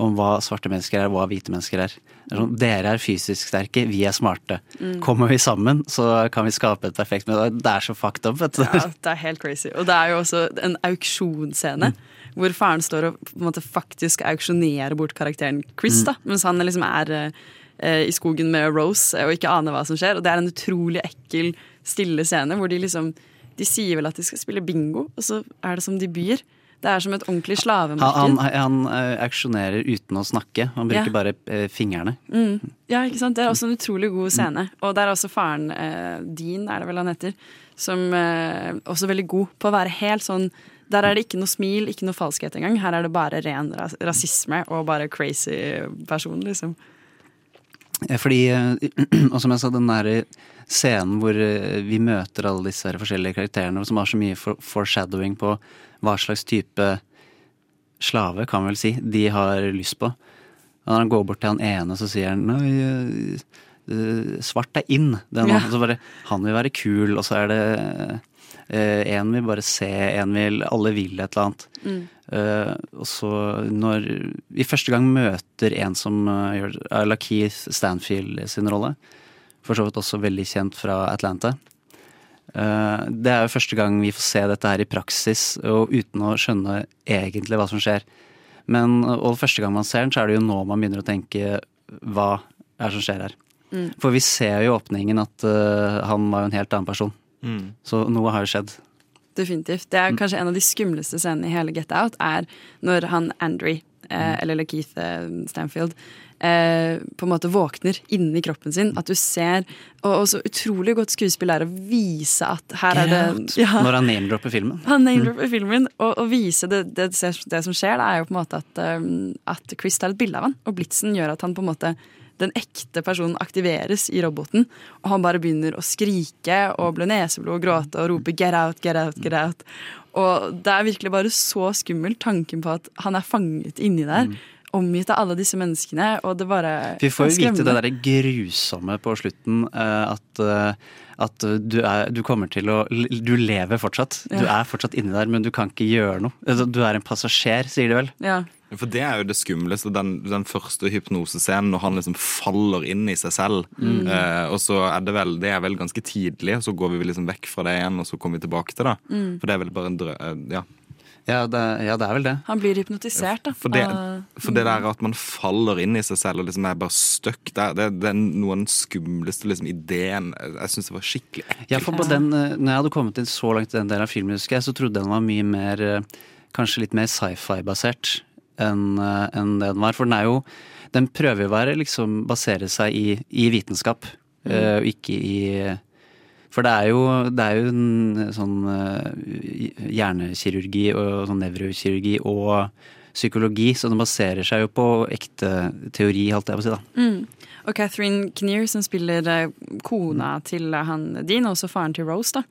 om hva svarte mennesker er, og hva hvite mennesker er. Er sånn, Dere er fysisk sterke, vi er smarte. Mm. Kommer vi sammen, så kan vi skape et perfekt Men Det er så fucked up, vet du. Ja, det er helt crazy. Og det er jo også en auksjonsscene. Hvor faren står og måte faktisk auksjonerer bort karakteren Chris, da, mens han liksom er eh, i skogen med Rose og ikke aner hva som skjer. Og det er en utrolig ekkel, stille scene hvor de liksom De sier vel at de skal spille bingo, og så er det som de byr. Det er som et ordentlig slavemarked. han, han han auksjonerer uten å snakke. Han bruker Ja. bare eh, fingrene. Mm. Ja, ikke sant? Det er også en utrolig god scene. Og der er også faren, eh, din, er det vel han heter, som eh, også er veldig god på å være helt sånn Der er det ikke noe smil, ikke noe falskhet engang. Her er det bare ren ras rasisme og bare crazy person, liksom. Eh, Fordi, eh, og som jeg sa, den der scenen hvor eh, vi møter alle disse forskjellige karakterene, som har så mye foreshadowing på hva slags type slave, kan vel si, de har lyst på. Og når han går bort til han ene, så sier han nei, eh, eh, svart er in. Den, Ja. så bare, han vil være kul, og så er det eh, en vil bare se, en vil Alle vil et eller annet. Mm. Og så når vi første gang møter en som gjør uh, Lakeith Stanfield sin rolle, for så vidt også veldig kjent fra Atlanta. Eh, det er jo første gang vi får se dette her i praksis, og uten å skjønne egentlig hva som skjer. Men, og første gang man ser den, så er det jo nå man begynner å tenke hva er det som skjer her. Mm. For vi ser jo i åpningen at uh, han var jo en helt annen person. Mm. Så noe har jo skjedd. Definitivt. Det er kanskje en av de skumleste scenene i hele Get Out, er når han Andre, eh, eller Keith eh, Stanfield, eh, på en måte våkner inni kroppen sin. At du ser Og, og så utrolig godt skuespill er å vise at her er det ja. Når han name-dropper filmen. Han name-dropper filmen, og, og vise det, det, det som skjer, det er jo på en måte at, um, at Chris tar et bilde av han, og blitsen gjør at han på en måte den ekte personen aktiveres i roboten, og han bare begynner å skrike og blø neseblod og gråte og rope 'get out, get out, get out'. Og det er virkelig bare så skummelt, tanken på at han er fanget inni der, omgitt av alle disse menneskene, og det bare Vi får jo vite det derre grusomme på slutten, eh, at, eh, at du, er, du kommer til å Du lever fortsatt. Du er fortsatt inni der, men du kan ikke gjøre noe. Altså, Du er en passasjer, sier de vel. Ja. For det er jo det skumleste, den, den første hypnosescenen når han liksom faller inn i seg selv. Mm. Eh, og så er det vel det er vel ganske tidlig, og så går vi liksom vekk fra det igjen, og så kommer vi tilbake til det. Mm. For det er vel bare en drø... eh, ja. Ja det, ja, det er vel det. Han blir hypnotisert, da. For det, for det der at man faller inn i seg selv og liksom er bare stuck der, det, det er noe av den skumleste liksom, ideen. Jeg syns det var skikkelig ekkelt. Ja, for på den, eh, når jeg hadde kommet inn så langt i den delen av filmen, husker jeg, så trodde jeg den var mye mer eh, Kanskje litt mer sci-fi-basert enn en det den var. For den er jo Den prøver jo å være liksom basere seg i, i vitenskap, mm. og ikke i For det er jo, det er jo en sånn eh, hjernekirurgi og sånn nevrokirurgi og psykologi, så den baserer seg jo på ekte teori, holdt jeg på å si, da. Mm. Og Catherine Kinnear, som spiller eh, kona til eh, han Dean, og også faren til Rose, da.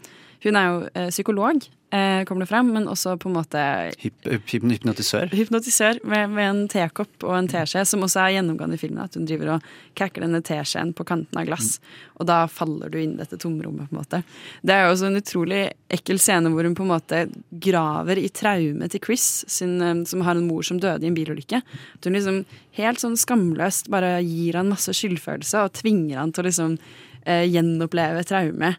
Hun er jo eh, psykolog, eh, kommer det frem, men også på en måte Hyp, hyp, hypnotisør. hypnotisør med, med en tekopp og en teskje, som også er gjennomgående i filmen. At hun driver og kakker denne teskjeen på kanten av glass, og da faller du inn i dette tomrommet. på en måte. Det er jo også en utrolig ekkel scene hvor hun på en måte graver i traumet til Chris, sin, eh, som har en mor som døde i en bilulykke. At hun liksom helt sånn skamløst bare gir han masse skyldfølelse og tvinger han til å liksom eh, gjenoppleve traume.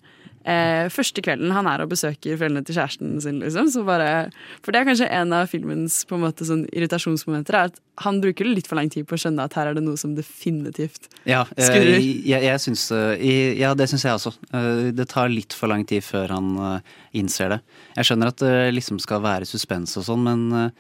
Eh, første kvelden han er og besøker foreldrene til kjæresten sin, liksom. Så bare, for det er kanskje en av filmens på en måte sånn irritasjonsmomenter. Er at han bruker litt for lang tid på å skjønne at her er det noe som definitivt Ja, eh, skurrer. jeg, jeg synes, eh, Ja, det syns jeg også. Eh, Det tar litt for lang tid før han eh, innser det. Jeg skjønner at det liksom skal være suspens og sånn, men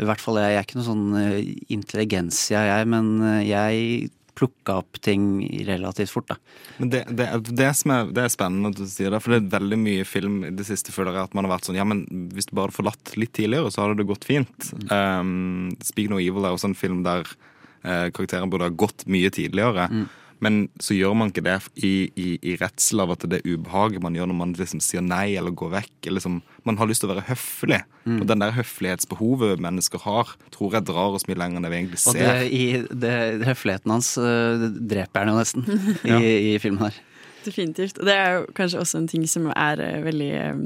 i hvert fall jeg, jeg er ikke noe sånn eh, intelligensia, jeg, men jeg plukka opp ting relativt fort, da. Men det, det, det, som er, det er spennende at du sier det, for det er veldig mye film i det siste føler jeg at man har vært sånn Ja, men hvis du bare hadde forlatt litt tidligere, så hadde det gått fint. Um, Speak No Evil er også en film der uh, karakteren burde ha gått mye tidligere. Men så gjør man ikke det i, i, i redsel av at det er ubehaget man gjør når man liksom sier nei eller går vekk. Eller liksom, man har lyst til å være høflig. Mm. Og den der høflighetsbehovet mennesker har, tror jeg drar oss mye lenger enn det vi egentlig ser. Og det, i, det, høfligheten hans øh, dreper han jo nesten i, Ja. i filmen her. Definitivt. Og det er jo kanskje også en ting som er øh, veldig eh,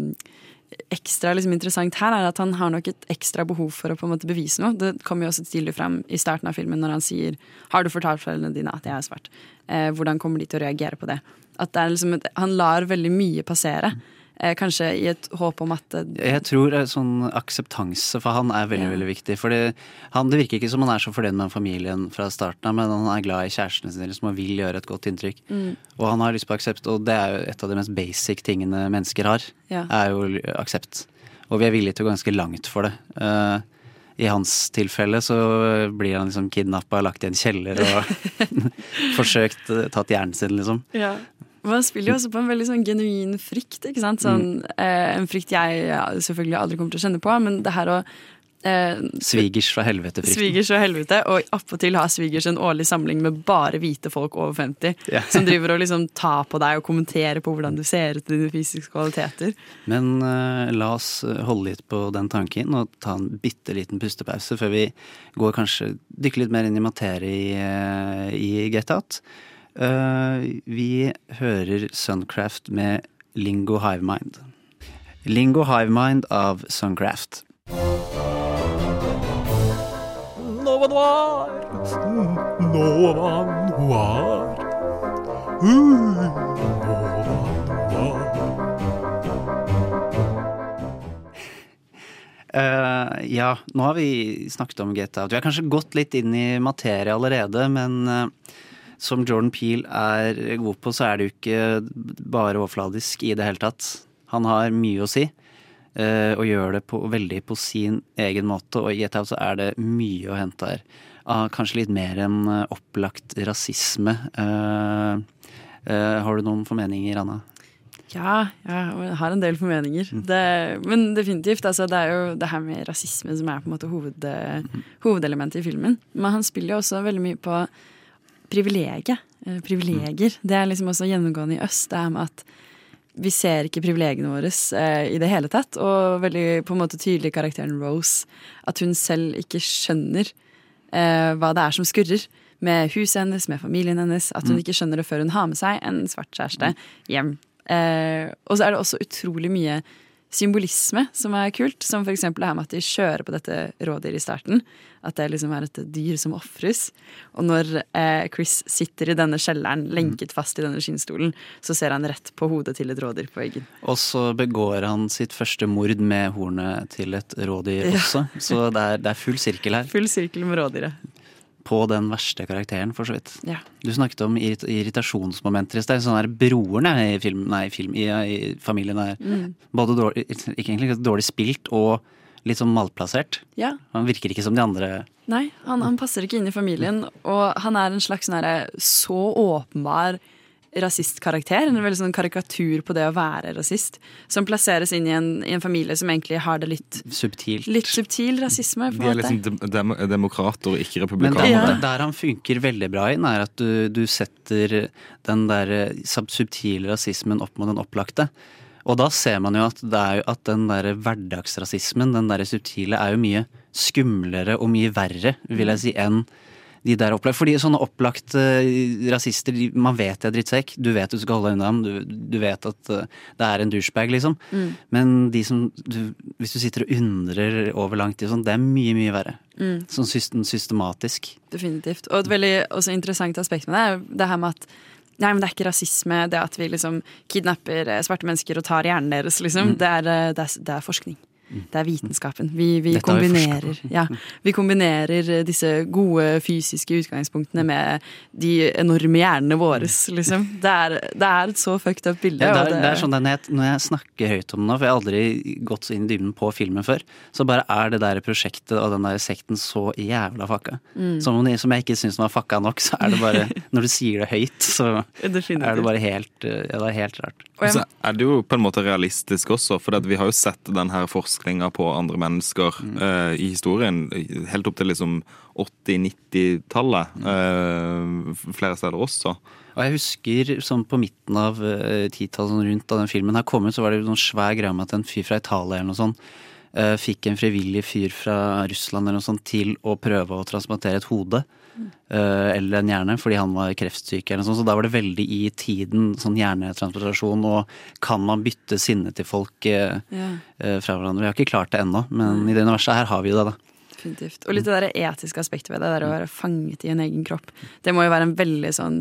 ekstra liksom, interessant her, er at han har nok et ekstra behov for å på en måte bevise noe. Det kommer jo også tidlig frem i starten av filmen når han sier 'Har du fortalt foreldrene dine at jeg er svart?' Eh, hvordan kommer de til å reagere på det? At det er liksom et, Han lar veldig mye passere. Eh, kanskje i et håp om at eh, Jeg tror eh, sånn akseptanse for han er veldig Ja. veldig viktig. For det, han, det virker ikke som han er så fornøyd med familien fra starten av, men han er glad i kjærestene sine som han vil gjøre et godt inntrykk. Mm. Og han har lyst på aksept, og det er jo et av de mest basic tingene mennesker har. Ja. Er jo aksept. Og vi er villige til å gå ganske langt for det. Eh, I hans tilfelle så blir han liksom kidnappa, lagt i en kjeller og forsøkt eh, tatt hjernen sin, liksom. Ja. Men han spiller jo også på en veldig sånn genuin frykt. ikke sant? Sånn, eh, en frykt jeg selvfølgelig aldri kommer til å kjenne på, men det her å eh, Svigers fra helvete-frykten. Svigers fra helvete, og appåtil har svigers en årlig samling med bare hvite folk over 50. yeah. Som driver og liksom tar på deg og kommenterer på hvordan du ser ut og dine fysiske kvaliteter. Men eh, la oss eh, holde litt på den tanken og ta en bitte liten pustepause før vi går kanskje dykker litt mer inn i materie i, eh, i Get Out. Eh, vi hører Suncraft med Lingo Hivemind. Lingo Hivemind av Suncraft. Nova Noir. Nova Noir. Uh, ja, nå har vi snakket om Out. Vi har kanskje gått litt inn i materie allerede, men eh, som Jordan Peel er god på, så er det jo ikke bare overfladisk i det hele tatt. Han har mye å si, eh, og gjør det på, veldig på sin egen måte. Og i Get Out så er det mye å hente her. Ah, kanskje litt mer enn eh, opplagt rasisme. Eh, har du noen formeninger, Anna? Ja, ja, jeg har en del formeninger. Det, men definitivt. Altså, det er jo det her med rasisme som er på en måte hoved, hovedelementet i filmen. Men han spiller jo også veldig mye på privilegiet. Eh, privilegier. Det er liksom også gjennomgående i øst. Det er med at vi ser ikke privilegiene våre eh, i det hele tatt. Og veldig på en måte tydelig karakteren Rose. At hun selv ikke skjønner eh, hva det er som skurrer. Med huset hennes, med familien hennes. At hun Mm. ikke skjønner det før hun har med seg en svart kjæreste hjem. Eh, og så er det også utrolig mye symbolisme som er kult. Som f.eks. det her med at de kjører på dette rådyret i starten. At det liksom er et dyr som ofres. Og når eh, Chris sitter i denne kjelleren, lenket fast i denne skinnstolen, så ser han rett på hodet til et rådyr på veggen. Og så begår han sitt første mord med hornet til et rådyr Ja. også. Så det er, det er full sirkel her. Full sirkel med rådyret. På den verste karakteren, for så vidt. Ja. Du snakket om irrit irritasjonsmomenter i sted. Sånn der broren i, film, nei, film, i, i familien er Mm. både dårlig, ikke egentlig dårlig spilt og litt sånn malplassert. Ja. Han virker ikke som de andre. Nei, han, han passer ikke inn i familien, og han er en slags sånn så åpenbar rasistkarakter. En veldig sånn karikatur på det å være rasist. Som plasseres inn i en, i en familie som egentlig har det litt Subtilt. Litt subtil rasisme, på De er liksom dem dem demokrater og ikke Men der, der, der han funker veldig bra inn, er at du, du setter den der eh, subtile rasismen opp mot den opplagte. Og da ser man jo at, det er jo at den der hverdagsrasismen, den der subtile, er jo mye skumlere og mye verre, vil jeg si, enn de der opplagt. Fordi sånne opplagte rasister, de, man vet de er drittsekk. Du vet du skal holde deg unna dem. Du, du vet at uh, det er en douchebag, liksom. Mm. Men de som du, Hvis du sitter og undrer over lang tid, sånn, det er mye, mye verre. Mm. Sånn systematisk. Definitivt. Og et veldig også interessant aspekt med det er det her med at Nei, men det er ikke rasisme, det at vi liksom kidnapper eh, svarte mennesker og tar hjernen deres, liksom. Mm. Det, er, det, er, det er forskning. Det er vitenskapen. Vi, vi, kombinerer, ja, vi kombinerer eh, disse gode fysiske utgangspunktene med de enorme hjernene våre, liksom. Det er, det er et så fucked up bilde. Ja, det, det er sånn den jeg, når jeg snakker høyt om det nå, for jeg har aldri gått så inn i dybden på filmen før, så bare er det der prosjektet og den der sekten så jævla fucka. Mm. Som, om som jeg ikke syns var fucka nok, så er det bare Når du sier det høyt, så er det bare helt eh, Ja, det er helt rart. Og så er det jo på en måte realistisk også, for vi har jo sett den her forskninga på andre mennesker eh, i historien helt opp til liksom 80-90-tallet. uh, flere steder også. Og jeg husker sånn på midten av uh, titallet, sånn rundt da den filmen her kom ut, så var det jo noen svær greie med at en fyr fra Italia eller noe sånt eh, fikk en frivillig fyr fra Russland eller noe sånt til å prøve å transplantere et hode. Eh, eller en hjerne, fordi han var kreftsyk eller noe sånt. Så da var det veldig i tiden sånn hjernetransportasjon og kan man bytte sinne til folk eh, Ja. eh, fra hverandre? Vi har ikke klart det ennå, men i det universet her har vi jo det, da. Definitivt. Og litt det der etiske aspektet ved det, det å være fanget i en egen kropp. Det må jo være en veldig sånn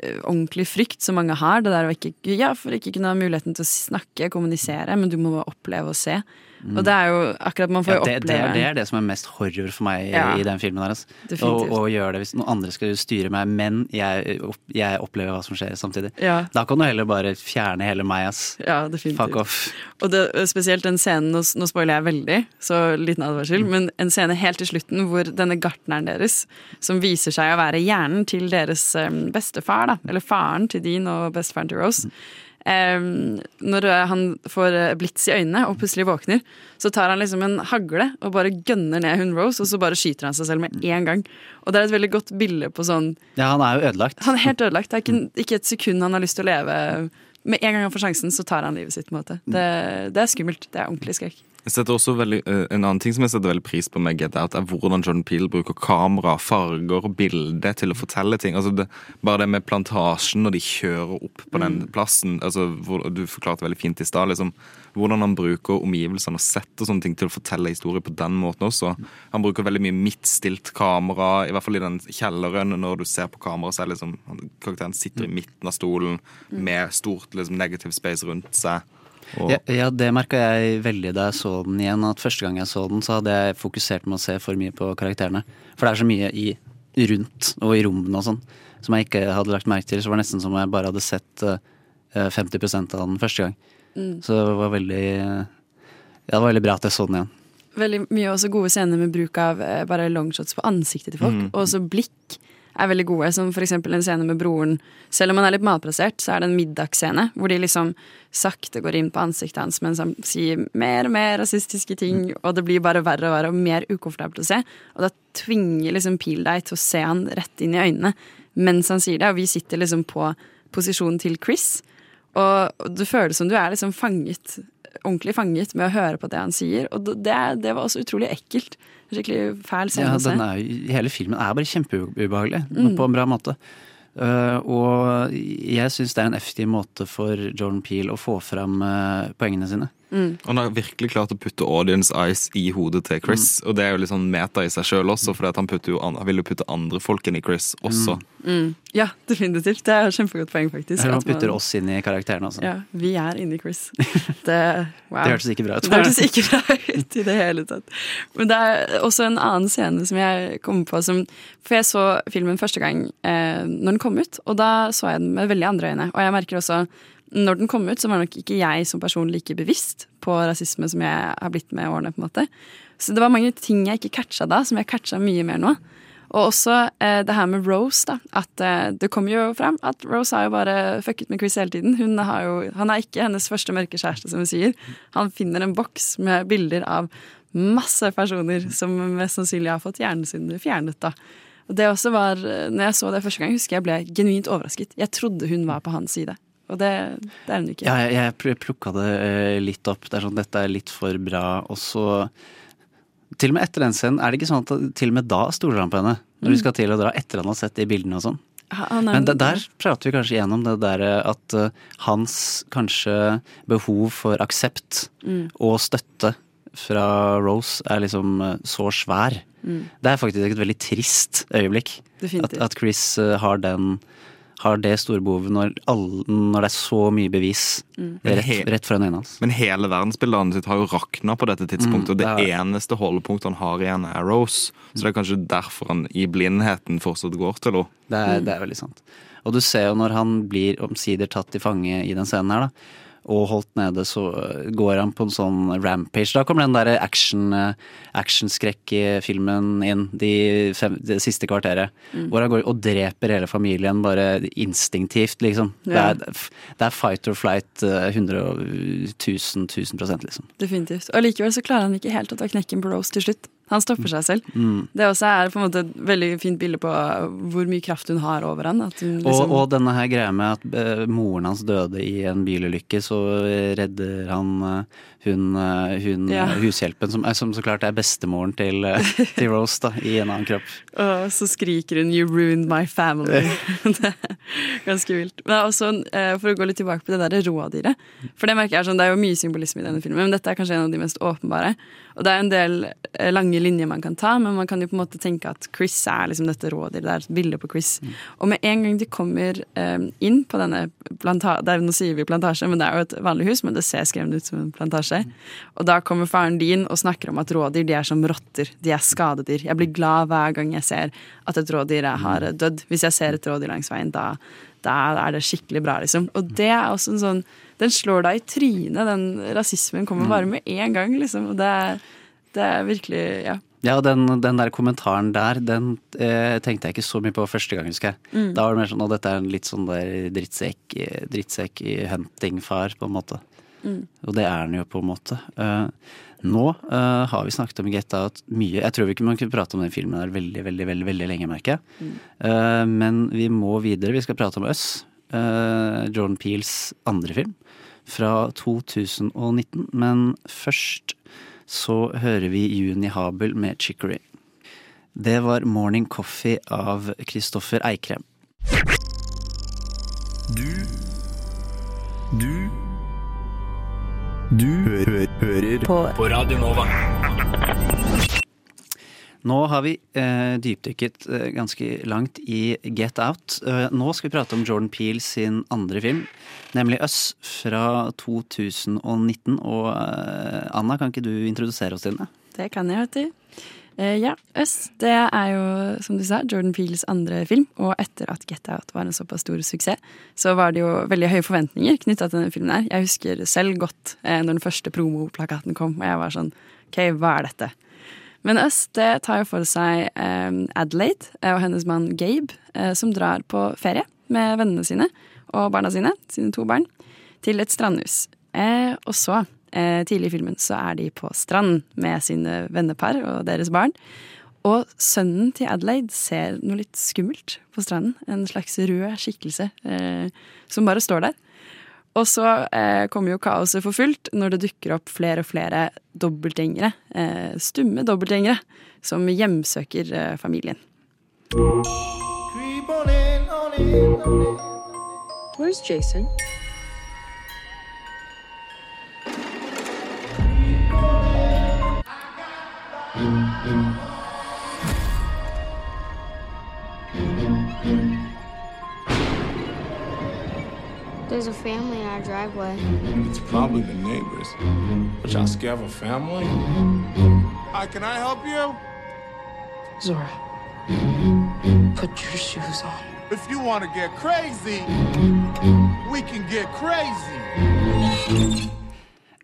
ordentlig frykt som mange har. Det der å ikke, ja, for ikke kunne ha muligheten til å snakke, kommunisere, men du må oppleve å se. Og det er jo akkurat Man får Ja, jo oppleve det, er, det er det som er mest horror for meg Ja. i den filmen. her altså. og, å gjøre det hvis noen andre skal styre meg, men jeg, jeg opplever hva som skjer samtidig. Ja. Da kan du heller bare fjerne hele meg, ass. Ja, definitivt. Fuck off. Og det, spesielt den scenen, nå, nå spoiler jeg veldig, så liten advarsel, men en scene helt til slutten hvor denne gartneren deres, som viser seg å være hjernen til deres bestefar, da, eller faren til din og bestefaren til Rose, em, når han får blits i øynene og plutselig våkner, så tar han liksom en hagle og bare gønner ned hun Rose, og så bare skyter han seg selv med en gang. Og det er et veldig godt bilde på sånn Ja, han er jo ødelagt. Han er helt ødelagt. Det er ikke, ikke et sekund han har lyst til å leve. Med en gang han får sjansen, så tar han livet sitt. på en måte. Det, det er skummelt. Det er ordentlig skrekk. Veldig, eh, En annen ting som jeg setter veldig pris på med Get Out, er hvordan John Peel bruker kamera, farger og bilde til å fortelle ting. Altså det, bare det med plantasjen når de kjører opp på den plassen. Altså hvor, Du forklarte veldig fint i stad. Liksom, hvordan han bruker omgivelsene og setter sånne ting til å fortelle historier på den måten også. Han bruker veldig mye midtstilt kamera, i hvert fall i den kjelleren. Når du ser på kamera, så er liksom karakteren sitter i midten av stolen med stort liksom, negative space rundt seg. Og, Ja, ja, det merka jeg veldig da jeg så den igjen. At første gang jeg så den, så hadde jeg fokusert med å se for mye på karakterene. For det er så mye i, rundt og i rommene og sånn som jeg ikke hadde lagt merke til. Så var det nesten som om jeg bare hadde sett eh, 50% av den første gang. Mm. Så det var veldig ja, det var veldig bra at jeg så den igjen. Veldig mye også gode scener med bruk av eh, bare longshots på ansiktet til folk. Mm. Og også blikk er veldig gode, som eksempel en scene med broren. Selv om han er litt malplassert, så er det en middagsscene hvor de liksom sakte går inn på ansiktet hans mens han sier mer og mer rasistiske ting, og det blir bare verre og verre og mer ukomfortabelt å se. Og da tvinger liksom Pil deg til å se han rett inn i øynene mens han sier det, og vi sitter liksom på posisjonen til Chris. Og det føles som du er liksom fanget, ordentlig fanget med å høre på det han sier. Og det, det var også utrolig ekkelt. Skikkelig fæl scene Ja, å se. den er, hele filmen er bare kjempeubehagelig, Mm. på en bra måte. Uh, og jeg syns det er en effektiv måte for Jordan Peel å få fram uh, poengene sine. Mm. Han har virkelig klart å putte audience eyes i hodet til Chris. Og det er jo litt sånn meta i seg sjøl også, for han, han vil jo putte andre folk inn i Chris også. Mm. Ja, definitivt. Det er et kjempegodt poeng, faktisk. Han putter oss inn i karakterene altså. Ja, vi er inni Chris. Det, wow. Det hørtes ikke bra ut. Det hørtes ikke bra ut i det hele tatt. Men det er også en annen scene som jeg kommer på som For jeg så filmen første gang eh, når den kom ut, og da så jeg den med veldig andre øyne. Og jeg merker også når den kom ut, så var nok ikke jeg som person like bevisst på rasisme som jeg har blitt med årene. på en måte. Så det var mange ting jeg ikke catcha da, som jeg catcha mye mer nå. Og også eh, det her med Rose, da. At eh, det kommer jo fram at Rose har jo bare fucket med Chris hele tiden. Hun har jo, han er ikke hennes første mørke kjæreste, som hun sier. Han finner en boks med bilder av masse personer som mest sannsynlig har fått hjernen sin fjernet, da. Og det også var, eh, når jeg så det første gang, husker jeg ble genuint overrasket. Jeg trodde hun var på hans side. Og det, det er hun ikke. Ja, jeg, jeg plukka det eh, litt opp. Det er sånn, Dette er litt for bra. Og så Til og med etter den scenen, er det ikke sånn at til og med da stoler han på henne? Når Mm. vi skal til å dra etter han har sett de bildene og sånn. Han er- Men det, der prater vi kanskje igjennom det der at uh, hans kanskje behov for aksept Mm. og støtte fra Rose er liksom uh, så svær. Mm. Det er faktisk et veldig trist øyeblikk. At, at Chris uh, har den har det store behovet når, alle, når det er så mye bevis Mm. rett, rett foran øynene hans. Men hele verdensbildet hans sitt har jo rakna på dette tidspunktet, Mm, og det det eneste holdepunktet han har igjen, er Rose. Så det er kanskje derfor han i blindheten fortsatt går til henne. Det er, det er veldig sant. Og du ser jo når han blir omsider tatt til fange i den scenen her, da, og holdt nede, så går han på en sånn rampage. Da kommer den der actionskrekk-filmen action inn, de fem, det siste kvarteret. Mm. Hvor han går og dreper hele familien bare instinktivt, liksom. Ja. Det, er, det er fight or flight eh, 100 og 1000, 1000 prosent, liksom. Definitivt. Og likevel så klarer han ikke helt å ta knekken på Rose til slutt. Han stopper seg selv. Mm. Det også er på en måte et veldig fint bilde på hvor mye kraft hun har over han. Hun Og, liksom, og denne her greia med at uh, moren hans døde i en bilulykke, så redder han uh, hun, uh, hun Ja. hushjelpen, som, som så klart er bestemoren til, til Rose, da, i en annen kropp. Og så skriker hun 'You ruined my family'. det er ganske vilt. Men også, for å gå litt tilbake på det der rådyret. For det merker jeg sånn, det er jo mye symbolisme i denne filmen, men dette er kanskje en av de mest åpenbare. Og det er en del eh, lange linjer man kan ta, men man kan jo på en måte tenke at Chris er liksom dette rådyret. Det er et bilde på Chris. Og med en gang de kommer eh, inn på denne plantasjen Nå sier vi plantasje, men det er jo et vanlig hus, men det ser skremmende ut som en plantasje. Og da kommer faren din og snakker om at rådyr de er som rotter. De er skadedyr. Jeg blir glad hver gang jeg ser at et rådyr har dødd. Hvis jeg ser et rådyr langs veien, da, da er det skikkelig bra, liksom. Og det er også en sånn Den slår deg i trynet. Den rasismen kommer bare med en gang, liksom. Og det er, det er virkelig Ja. Ja, den, den der kommentaren der, den eh, tenkte jeg ikke så mye på første gang, husker jeg. Mm. Da var det mer sånn at dette er en litt sånn der drittsekk, drittsekk i huntingfar, på en måte. Mm. Og det er den jo, på en måte. Eh, nå uh, har vi snakket om Get Out mye. Jeg tror ikke man kunne prate om den filmen der veldig, veldig, veldig, veldig lenge, merker jeg. Mm. Uh, men vi må videre. Vi skal prate om Us. Uh, Jordan Peels andre film fra 2019. Men først så hører vi Juni Habel med Chicory. Det var Morning Coffee av Kristoffer Eikrem. Du Du Du hø hø hører på, på Radio Nova. Nå har vi eh, dypdykket eh, ganske langt i Get Out. Eh, nå skal vi prate om Jordan Peele sin andre film, nemlig Us fra 2019. Og eh, Anna, kan ikke du introdusere oss til den? Det kan jeg, vet du. Eh, ja, Us det er jo, som du sa, Jordan Peels andre film. Og etter at Get Out var en såpass stor suksess, så var det jo veldig høye forventninger knytta til denne filmen. her. Jeg husker selv godt eh, når den første promoplakaten kom, og jeg var sånn OK, hva er dette? Men Us det tar jo for seg eh, Adelaide eh, og hennes mann Gabe, eh, som drar på ferie med vennene sine og barna sine, sine to barn, til et strandhus. Eh, og så, tidlig i filmen, så er de på strand med sine vennepar og deres barn. Og sønnen til Adelaide ser noe litt skummelt på stranden. En slags rød skikkelse eh, som bare står der. Og så eh, kommer jo kaoset for fullt når det dukker opp flere og flere dobbeltgjengere, eh, stumme dobbeltgjengere, som hjemsøker eh, familien. Where's Jason? There's a family in our driveway. It's probably the neighbors. But y'all scared of a family? Hi, can I help you? Zora, put your shoes on. If you want to get crazy, we can get crazy.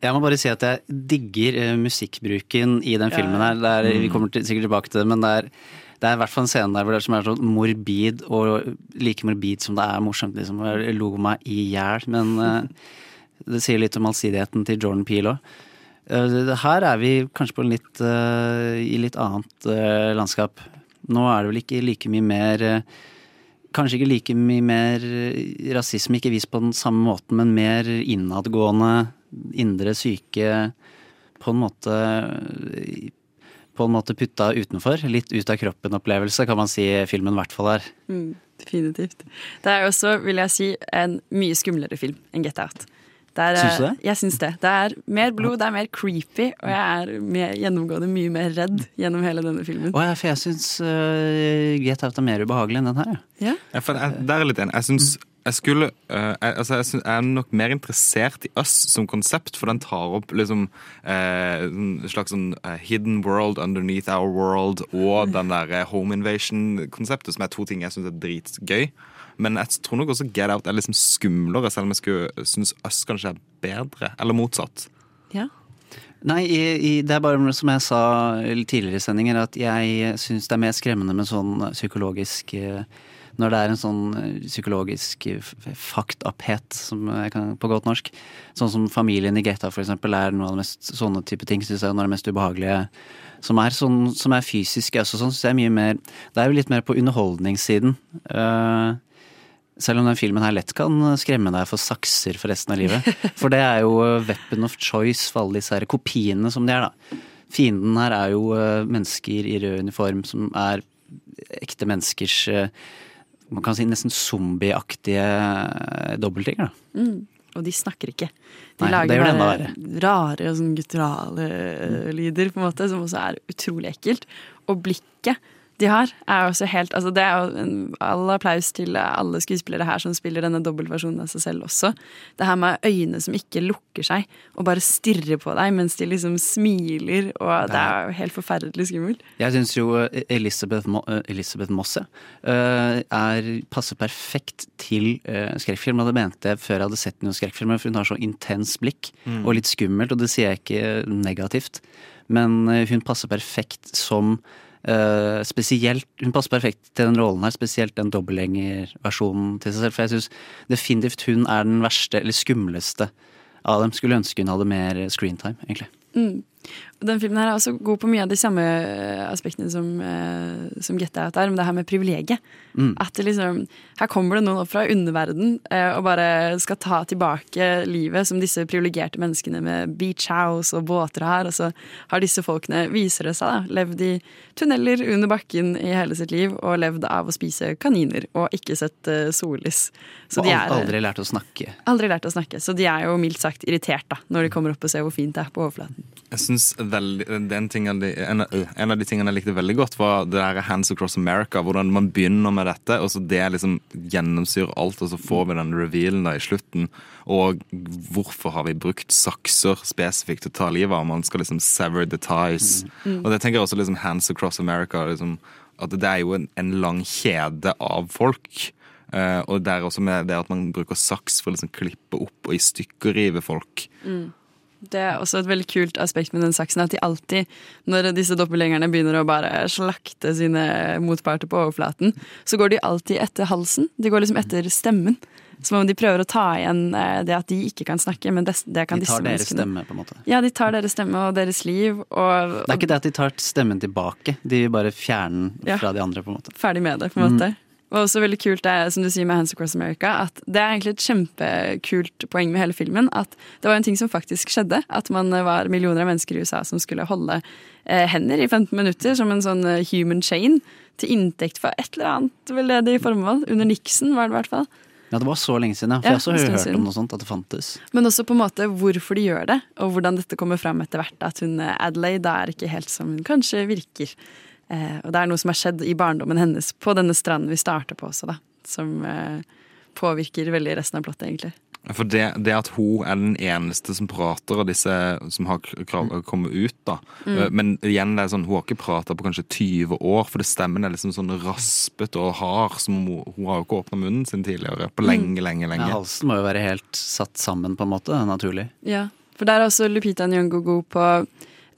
Jeg må bare si at jeg digger eh, musikkbruken i den filmen her. Der, er, vi kommer til, sikkert tilbake til det, men det er, det er i hvert fall en scene der hvor det er, som er sånn morbid, og like morbid som det er morsomt. Liksom. Jeg lo meg i hjel, men eh, det sier litt om allsidigheten til Jordan Peele òg. her er vi kanskje på litt, eh, i litt annet eh, landskap. Nå er det vel ikke like mye mer eh, Kanskje ikke like mye mer eh, rasisme, ikke vist på den samme måten, men mer innadgående, indre syke På en måte På en måte putta utenfor. Litt ut av kroppen-opplevelse, kan man si filmen i hvert fall er. Mm, definitivt. Det er også, vil jeg si, en mye skumlere film enn Get Out. Det er, Syns du det? Jeg syns det. Det er mer blod, det er mer creepy, og jeg er mer, gjennomgående mye mer redd gjennom hele denne filmen. Å, ja, for jeg syns uh, Get Out er mer ubehagelig enn den her. Ja. Ja. Ja, for jeg, der er litt enig. Jeg syns jeg skulle uh, jeg, altså jeg, er nok mer interessert i Us som konsept, for den tar opp liksom uh, en slags sånn uh, hidden world underneath our world og den der home invasion-konseptet, som er to ting jeg syns er dritgøy. Men jeg tror nok også Get Out er liksom skumlere, selv om jeg skulle synes Us kanskje er bedre. Eller motsatt. Ja. Nei, i, i, det er bare som jeg sa tidligere i sendinger, at jeg syns det er mer skremmende med sånn psykologisk eh, Når det er en sånn eh, psykologisk eh, f- som kan på godt norsk. Sånn som familien i Geta, for eksempel, er noe av det mest sånne type ting, syns jeg, noe av det mest ubehagelige. Som er, sånn, som er fysisk også, sånn, syns jeg er mye mer Det er jo litt mer på underholdningssiden. Uh, selv om den filmen her lett kan skremme deg for sakser for resten av livet. For det er jo eh, weapon of choice for alle disse her kopiene som de er, da. Fienden her er jo eh, mennesker i rød uniform som er ekte menneskers eh, Man kan si nesten zombieaktige eh, dobbeltgjenger, da. Mm. Og de snakker ikke. De Nei, lager bare rare sånn gutturale eh, lyder, på en måte, som også er utrolig ekkelt. Og blikket de har, er også helt altså Det er jo en, all applaus til alle skuespillere her som spiller denne dobbeltversjonen av seg selv også. Det her med øyne som ikke lukker seg, og bare stirrer på deg mens de liksom smiler, og det er jo helt forferdelig skummelt. Jeg syns jo eh, Elisabeth, Mo eh, Elisabeth Mosse eh, er, passer perfekt til uh, skrekkfilm. Og det mente jeg før jeg hadde sett noen skrekkfilmer, for hun har så intens blikk Mm. og litt skummelt, og det sier jeg ikke negativt. Men hun passer perfekt som eh, spesielt Hun passer perfekt til den rollen her, spesielt den dobbeltgjengerversjonen til seg selv. For jeg syns definitivt hun er den verste, eller skumleste av dem. Skulle ønske hun hadde mer screentime, egentlig. Mm. Den filmen her er også god på mye av de samme eh, aspektene som, uh, som Get Out er, men det her med privilegiet. Mm. At det liksom, Her kommer det noen opp fra underverden uh, og bare skal ta tilbake livet som disse privilegerte menneskene med beach house og båter har. Og så har disse folkene, viser det seg, da, levd i tunneler under bakken i hele sitt liv og levd av å spise kaniner og ikke sett uh, sollys. Så og de er aldri lært å snakke. aldri lært å snakke. Så de er jo mildt sagt irritert da, når de kommer opp og ser hvor fint det er på overflaten. Jeg synes veldig, de- en, av- en av de tingene jeg likte veldig godt, var det der Hands Across America. Hvordan man begynner med dette, og så det liksom gjennomsyrer alt, og så får vi den revealen da i slutten. Og hvorfor har vi brukt sakser spesifikt til å ta livet av? Man skal liksom sever the ties. Mm. Og det tenker jeg også liksom Hands Across America. Liksom, at det er jo en, en lang kjede av folk. Uh, og er også med det at man bruker saks for å liksom klippe opp og i stykker rive folk. Mm. Det er også et veldig kult aspekt med den saksen, at de alltid, når disse doppelgjengerne begynner å bare slakte sine motparter på overflaten, så går de alltid etter halsen. De går liksom etter stemmen. Som om de prøver å ta igjen eh, det at de ikke kan snakke, men det, det kan De disse tar deres stemme, på en måte. Ja, de tar deres stemme og deres liv, og, Det er ikke det at de tar stemmen tilbake, de bare fjerner den Ja. fra de andre, på en måte. ferdig med det, på en måte. Mm. Og også veldig kult det som du sier med Hands Across America, at det er egentlig et kjempekult poeng med hele filmen. At det var en ting som faktisk skjedde. At man var millioner av mennesker i USA som skulle holde eh, hender i 15 minutter som en sånn eh, human chain til inntekt for et eller annet veldedig formål. Under Nixon var det i hvert fall. Ja, det var så lenge siden, ja. For Ja, jeg har også en hørt om noe sånt, at det fantes. Men også på en måte hvorfor de gjør det, og hvordan dette kommer fram etter hvert. At hun Adelaide, Adelaide er ikke helt som hun kanskje virker. Eh, og det er noe som har skjedd i barndommen hennes på denne stranden vi starter på også, da. Som eh, påvirker veldig resten av plottet, egentlig. For det, det at hun er den eneste som prater av disse som har krav, kommet ut, da. Mm. Eh, Men igjen, det er sånn, hun har ikke prata på kanskje 20 år, for det stemmen er liksom sånn raspete og hard. Som hun, hun har jo ikke åpna munnen sin tidligere på lenge, lenge, lenge. Ja, halsen må jo være helt satt sammen, på en måte. Naturlig. Ja, for der er også Lupita Nyong'o god på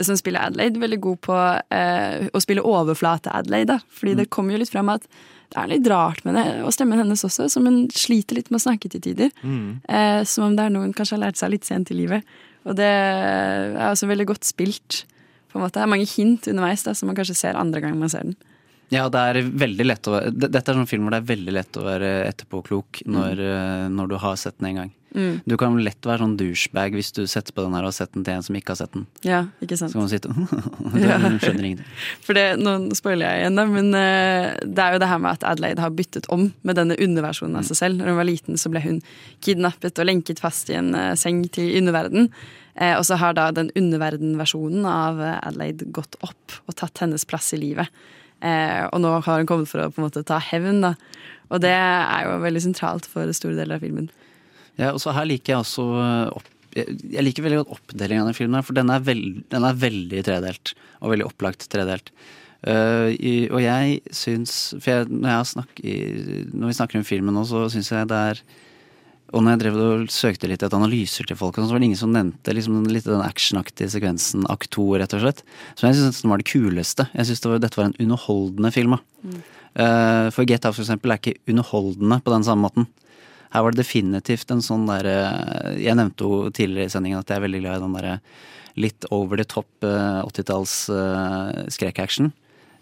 som spiller Adelaide, veldig god på eh, å spille overflate Adelaide. Fordi Fordi det kommer jo litt frem at det er litt rart med det, og stemmen hennes også, som hun sliter litt med å snakke til tider. Mm. Eh, som om det er noe hun kanskje har lært seg litt sent i livet. Og det er også veldig godt spilt. På en måte. Det er mange hint underveis da, som man kanskje ser andre gang man ser den. Ja, det er veldig lett å være Dette er sånn film hvor det er veldig lett å være etterpåklok når, mm. når du har sett den en gang. Mm. Du kan lett være sånn douchebag hvis du setter på den her og har sett den til en som ikke har sett den. Ja, ikke sant. Så kan man sitte Du Ja. skjønner ingenting. For det, Nå spoiler jeg igjen, da, men eh, det er jo det her med at Adelaide har byttet om med denne underversjonen av seg selv. Når hun var liten, så ble hun kidnappet og lenket fast i en eh, seng til underverden. Eh, og så har da den underverden-versjonen av eh, Adelaide gått opp og tatt hennes plass i livet. Eh, og nå har hun kommet for å på en måte ta hevn, da. Og det er jo veldig sentralt for store deler av filmen. Ja, og så her liker jeg også eh, opp, jeg liker veldig godt oppdelingen av den filmen, for den er, veld, den er veldig tredelt. Og veldig opplagt tredelt. Uh, i, og jeg syns For jeg, når, jeg snakker, når vi snakker om filmen nå, så syns jeg det er Og når jeg drev og søkte litt etter analyser til folk, sånn, så var det ingen som nevnte liksom, litt den actionaktige sekvensen, akt to, rett og slett. Som jeg syntes var det kuleste. Jeg syns det var- dette var en underholdende film. Mm. Uh, for Get Out for eksempel er ikke underholdende på den samme måten. Her var det definitivt en sånn derre Jeg nevnte jo tidligere i sendingen at jeg er veldig glad i den derre litt over the top eh, 80-talls uh, skrekkaction.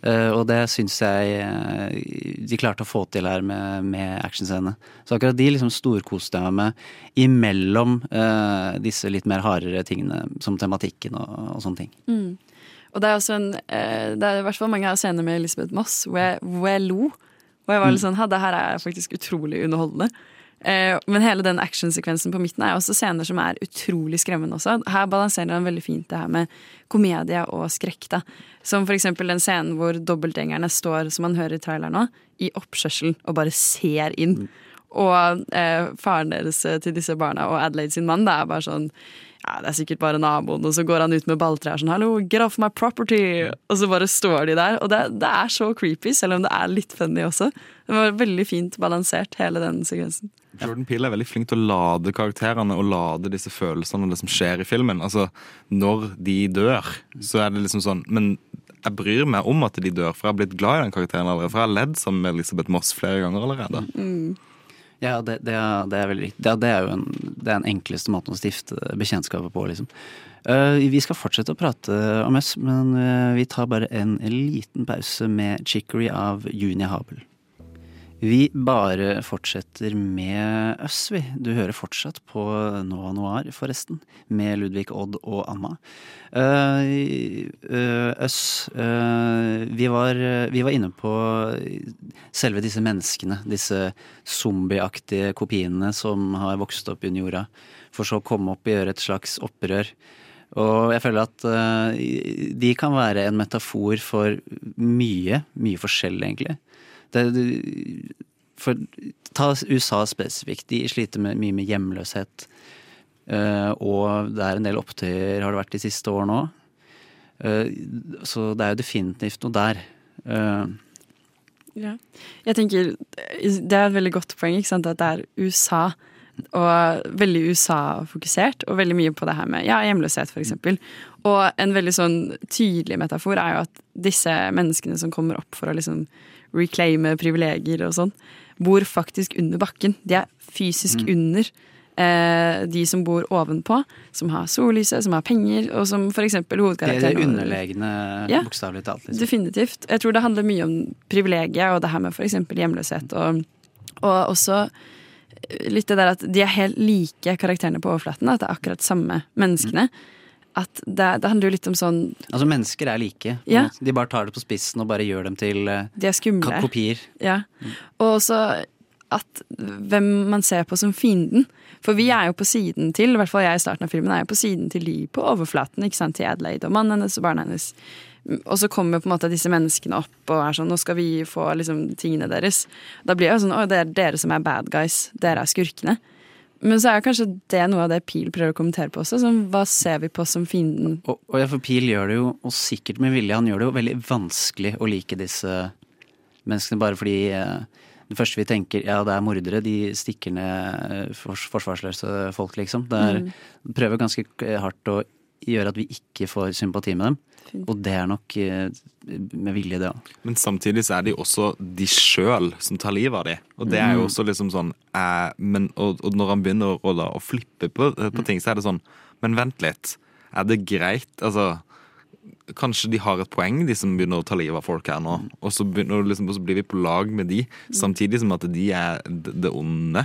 Eh, og det syns jeg eh, de klarte å få til her med, med actionscenene. Så akkurat de liksom storkoste jeg meg med imellom eh, disse litt mer hardere tingene, som tematikken og, og sånne ting. Mm. Og det er også en eh, Det er i hvert fall mange av scenene med Elisabeth Moss hvor jeg, hvor jeg lo. Og jeg var litt sånn Ha, det her er faktisk utrolig underholdende. Eh, men hele den actionsekvensen på midten er også scener som er utrolig skremmende også. Her balanserer han veldig fint det her med komedie og skrekk. da. Som eksempel den scenen hvor dobbeltgjengerne står, som man hører i traileren nå, i oppkjørselen og bare ser inn. Og eh, faren deres eh, til disse barna og Adelaide sin mann, det er bare sånn ja, det er sikkert bare naboen, og så går han ut med balltrær sånn 'hallo, get off my property', og så bare står de der. Og det, det er så creepy, selv om det er litt funny også. Det var veldig fint balansert, hele den sekvensen. Jordan Peele er veldig flink til å lade karakterene og lade disse følelsene og det som skjer i filmen. Altså, Når de dør, så er det liksom sånn Men jeg bryr meg om at de dør, for jeg har blitt glad i den karakteren allerede. For jeg har ledd sammen med Elisabeth Moss flere ganger allerede. Ja, det, det, er, det er veldig riktig. Det, er jo en, det er den enkleste måten å stifte bekjentskapet på, liksom. Uh, vi skal fortsette å prate om oss, men uh, vi tar bare en liten pause med 'Chicory' av Junia Habel. Vi bare fortsetter med oss, vi. Du hører fortsatt på Nova Noir, forresten. Med Ludvig Odd og Anna. Eh, eh, Øss eh, vi, var, vi var inne på selve disse menneskene. Disse zombieaktige kopiene som har vokst opp under jorda. For så å komme opp og gjøre et slags opprør. Og jeg føler at uh, de kan være en metafor for mye. Mye forskjell, egentlig. Det, for, ta USA spesifikt. De sliter med, mye med hjemløshet. Uh, og det er en del opptøyer, har det vært de siste årene òg. så det er jo definitivt noe der. Uh. Ja. Jeg tenker, Det er et veldig godt poeng ikke sant? at det er USA. Og veldig USA-fokusert, og veldig mye på det her med ja, hjemløshet, f.eks. Og en veldig sånn tydelig metafor er jo at disse menneskene som kommer opp for å liksom reclaime privilegier og sånn, bor faktisk under bakken. De er fysisk Mm. under eh, de som bor ovenpå, som har sollyset, som har penger, og som for eksempel det er det underlegne, Ja. bokstavelig talt. Liksom. Definitivt. Jeg tror det handler mye om privilegiet og det her med f.eks. hjemløshet. Og, og også litt det der at de er helt like karakterene på overflaten. At det er akkurat samme menneskene. At det, det handler jo litt om sånn Altså, mennesker er like. Ja. De bare tar det på spissen og bare gjør dem til eh, De er skumle. kopier. Ja. Og også at hvem man ser på som fienden. For vi er jo på siden til, i hvert fall jeg i starten av filmen, er jo på siden til de på overflaten. ikke sant, Til Adelaide og mannen hennes og barna hennes. Og så kommer på en måte disse menneskene opp og er sånn Nå skal vi få liksom tingene deres. Da blir jeg jo sånn Å, det er dere som er bad guys. Dere er skurkene. Men så er kanskje det noe av det Pil prøver å kommentere på også. Sånn, hva ser vi på som fienden? Og, og ja, for Pil gjør det jo, og sikkert med vilje, han gjør det jo veldig vanskelig å like disse menneskene bare fordi eh, det første vi tenker, ja det er mordere, de stikker ned eh, fors forsvarsløse folk, liksom. Det er, prøver ganske hardt å gjøre at vi ikke får sympati med dem. Og det er nok eh, med vilje, det òg. Men samtidig så er det jo også de sjøl som tar livet av de. Og det er jo Mm. også liksom sånn eh, men, og, og når han begynner å, da, å flippe på, på ting, så er det sånn Men vent litt. Er det greit? Altså kanskje de har et poeng, de som begynner å ta livet av folk her nå. Og så, liksom, og så blir vi på lag med de, samtidig som at de er det onde.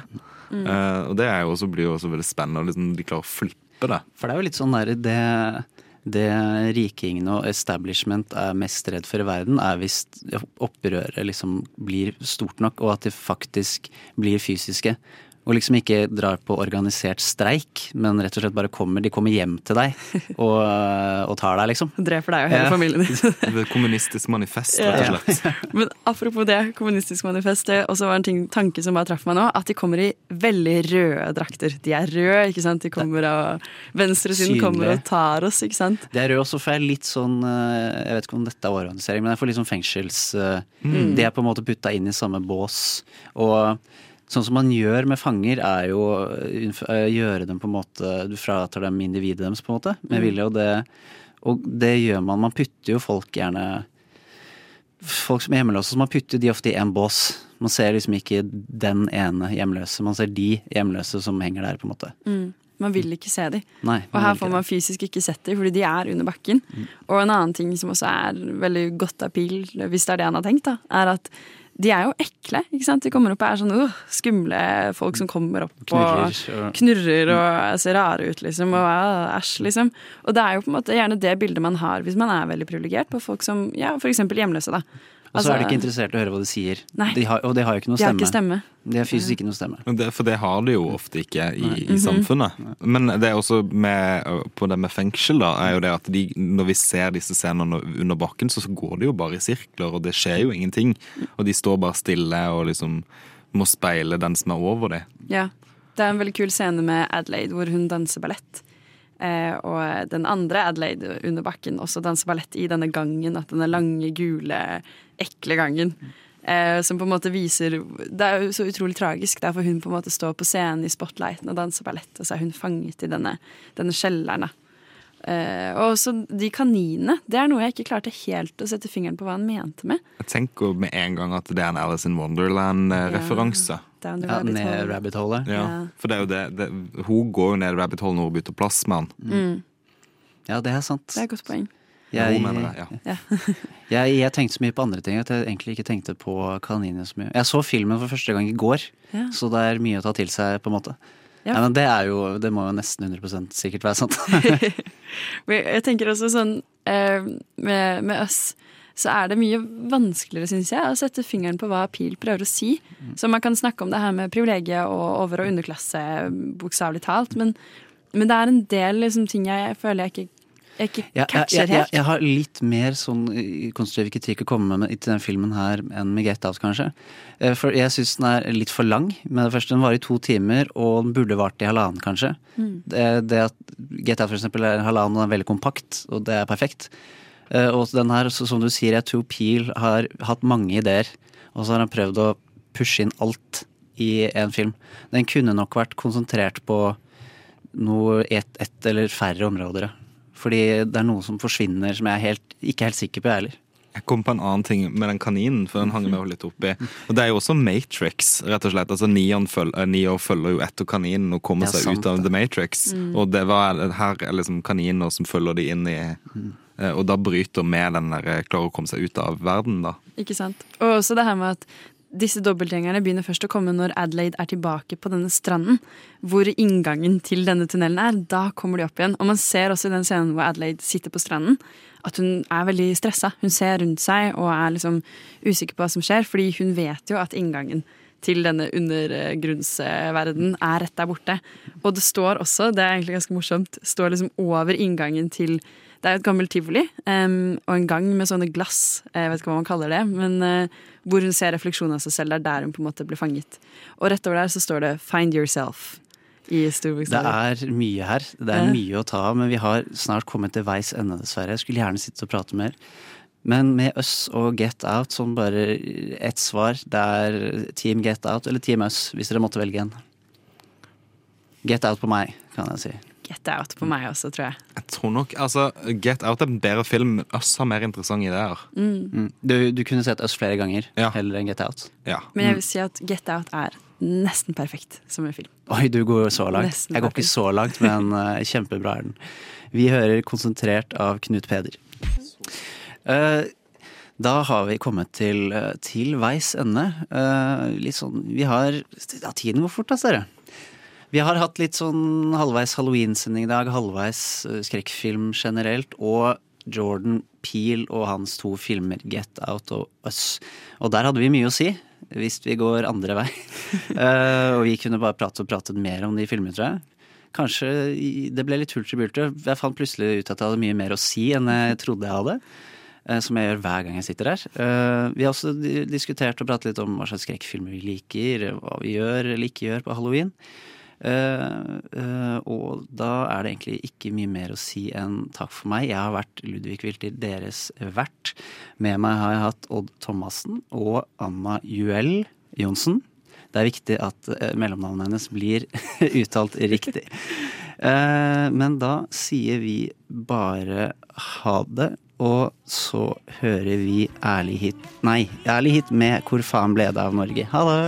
Mm. Uh, og det jo også, blir jo også veldig spennende, og liksom, de klarer å flippe det. For det er jo litt sånn der det, det rikingene og establishment er mest redd for i verden, er hvis opprøret liksom blir stort nok, og at de faktisk blir fysiske. Og liksom ikke drar på organisert streik, men rett og slett bare kommer. De kommer hjem til deg og, og tar deg, liksom. Dreper deg og hele Ja. familien din. Kommunistisk manifest, rett og slett. Men apropos det, kommunistisk manifest, det også var en ting, tanke som bare traff meg nå, at de kommer i veldig røde drakter. De er røde, ikke sant. De kommer og Venstresiden kommer og tar oss, ikke sant. Det er røde også, for jeg er litt sånn eh, Jeg vet ikke om dette er organisering, men jeg får litt sånn fengsels... eh, Mm. De er på en måte putta inn i samme bås. Og sånn som man gjør med fanger, er jo å gjøre dem på en måte Du fratar dem individet deres, på en måte, med Mm. vilje. Og det, og det gjør man. Man putter jo folk gjerne Folk som er hjemløse, man putter de ofte i én bås. Man ser liksom ikke den ene hjemløse, man ser de hjemløse som henger der, på en måte. Mm. Man vil ikke se dem. Nei, Og her får man fysisk ikke sett dem, fordi de er under bakken. Og en annen ting som også er veldig godt appeal, hvis det er det han har tenkt, da, er at de er jo ekle. ikke sant? De kommer opp og er sånn uh, skumle folk som kommer opp Knurrer, og knurrer og ser rare ut, liksom. Og uh, æsj, liksom. Og det er jo på en måte gjerne det bildet man har hvis man er veldig privilegert på folk som ja, eksempel hjemløse, da. Og så er de Altså, ikke interessert i å høre hva de sier. Nei. De har, og de har jo ikke noe De har stemme. ikke stemme. De har fysisk ikke noe stemme. Men Det, for det har de jo ofte ikke i, i Mhm. samfunnet. Men det er også med, på det med fengsel, da, er jo det at de, når vi ser disse scenene under bakken, så, så går de jo bare i sirkler, og det skjer jo ingenting. Og de står bare stille og liksom må speile den som er over dem. Ja. Det er en veldig kul scene med Adelaide hvor hun danser ballett. Eh, og den andre Adelaide under bakken også danser ballett i denne gangen. At denne lange, gule, ekle gangen. Eh, som på en måte viser Det er jo så utrolig tragisk. Det er hun på en måte står på scenen i spotlighten og danser ballett, og så er hun fanget i denne, denne kjelleren. Eh, og så de kaninene. Det er noe jeg ikke klarte helt å sette fingeren på hva han mente med. Jeg tenker med en gang at det er en Alice in Wonderland-referanse. Ja, Ja, ned hole. rabbit hole. Ja, Ja. for det er jo det, det Hun går jo ned rabbit hole når hun bytter plass med han. Mm. Ja, det er sant. Det er et godt poeng. Jeg, jeg, mener det, ja. Ja. jeg, jeg tenkte så mye på andre ting at jeg egentlig ikke tenkte på kaninene så mye. Jeg så filmen for første gang i går, Ja. så det er mye å ta til seg, på en måte. Ja. Ja, men det er jo Det må jo nesten 100% sikkert være sant. Jeg tenker også sånn eh, med, med oss så er det mye vanskeligere, syns jeg, å sette fingeren på hva Pil prøver å si. Så man kan snakke om det her med privilegiet og over- og underklasse, bokstavelig talt, men, men det er en del liksom, ting jeg føler jeg ikke, jeg ikke catcher jeg, jeg, jeg har litt mer sånn eh, konstruktiv kritikk å komme med til den filmen her enn med Get Out, kanskje. Eh, For jeg syns den er litt for lang. Med det første, Den varer i to timer, og den burde vart i halvannen, kanskje. Mm. Det, det at Get Out for eksempel er halvannen og er veldig kompakt, og det er perfekt. Eh, Og den her, så, som du sier, jeg tror Peel har hatt mange ideer, og så har han prøvd å pushe inn alt i en film. Den kunne nok vært konsentrert på noe ett et eller færre områder. Fordi det er noe som forsvinner som jeg er helt, ikke helt sikker på, jeg heller. Jeg kom på en annen ting med den kaninen, for den hang jeg meg litt oppi. Og det er jo også Matrix, rett og slett. Altså eh, Neo følger jo etter kaninen og kommer er seg sant, ut av det. The Matrix. Mm. Og det var her er liksom kaniner som følger de inn i mm. Og da bryter med den der eh, klarer å komme seg ut av verden, da. Ikke sant? Og også det her med at disse dobbeltgjengerne begynner først å komme når Adelaide er tilbake på denne stranden, hvor inngangen til denne tunnelen er. Da kommer de opp igjen. Og man ser også i den scenen hvor Adelaide sitter på stranden, at hun er veldig stressa. Hun ser rundt seg og er liksom usikker på hva som skjer, fordi hun vet jo at inngangen til denne undergrunnsverden er rett der borte. Og det står også, det er egentlig ganske morsomt, står liksom over inngangen til det er jo et gammelt tivoli um, og en gang med sånne glass, jeg vet ikke hva man kaller det, men uh, hvor hun ser refleksjonen av seg selv. Det er der hun på en måte blir fanget. Og rett over der så står det 'Find yourself' i Det er mye her. Det er mye å ta av, men vi har snart kommet til veis ende, dessverre. Jeg skulle gjerne sitte og prate mer. Men med Us og Get Out som bare ett svar, det er Team Get Out eller Team Us, hvis dere måtte velge en. Get Out på meg, kan jeg si. Get out på meg også, tror jeg. Jeg tror nok, altså Get Out er en bedre film, men Us har mer interessante ideer. Mm. Du, du kunne sett Us flere ganger, heller enn Get Out. Ja. Men jeg vil si at Get Out er nesten perfekt som en film. Oi, du går så langt. Nesten Jeg går ikke så langt, men uh, kjempebra er den. Vi hører konsentrert av Knut Peder. Uh, Da har vi kommet til, eh, til veis ende. Eh, Litt sånn Vi har Ja, tiden går fort, altså, dere. Vi har hatt litt sånn halvveis halloween-sending i dag, halvveis eh, skrekkfilm generelt, og Jordan Peel og hans to filmer Get Out og Us. Og der hadde vi mye å si, hvis vi går andre vei. uh, og vi kunne bare prate og pratet mer om de filmene, tror jeg. Kanskje det ble litt hulter bulter. Jeg fant plutselig ut at jeg hadde mye mer å si enn jeg trodde jeg hadde. eh, Som jeg gjør hver gang jeg sitter her. Eh, Vi har også diskutert og pratet litt om hva slags skrekkfilmer vi liker, hva vi gjør eller ikke gjør på halloween. Eh, eh, og da er det egentlig ikke mye mer å si enn takk for meg. Jeg har vært Ludvig Wilter, deres vert. Med meg har jeg hatt Odd Thomassen og Anna Juel Johnsen. Det er viktig at eh, mellomnavnet hennes blir uttalt riktig. Men da sier vi bare ha det, og så hører vi Ærlig hit Nei, Ærlig hit med Hvor faen ble det av Norge? Ha det!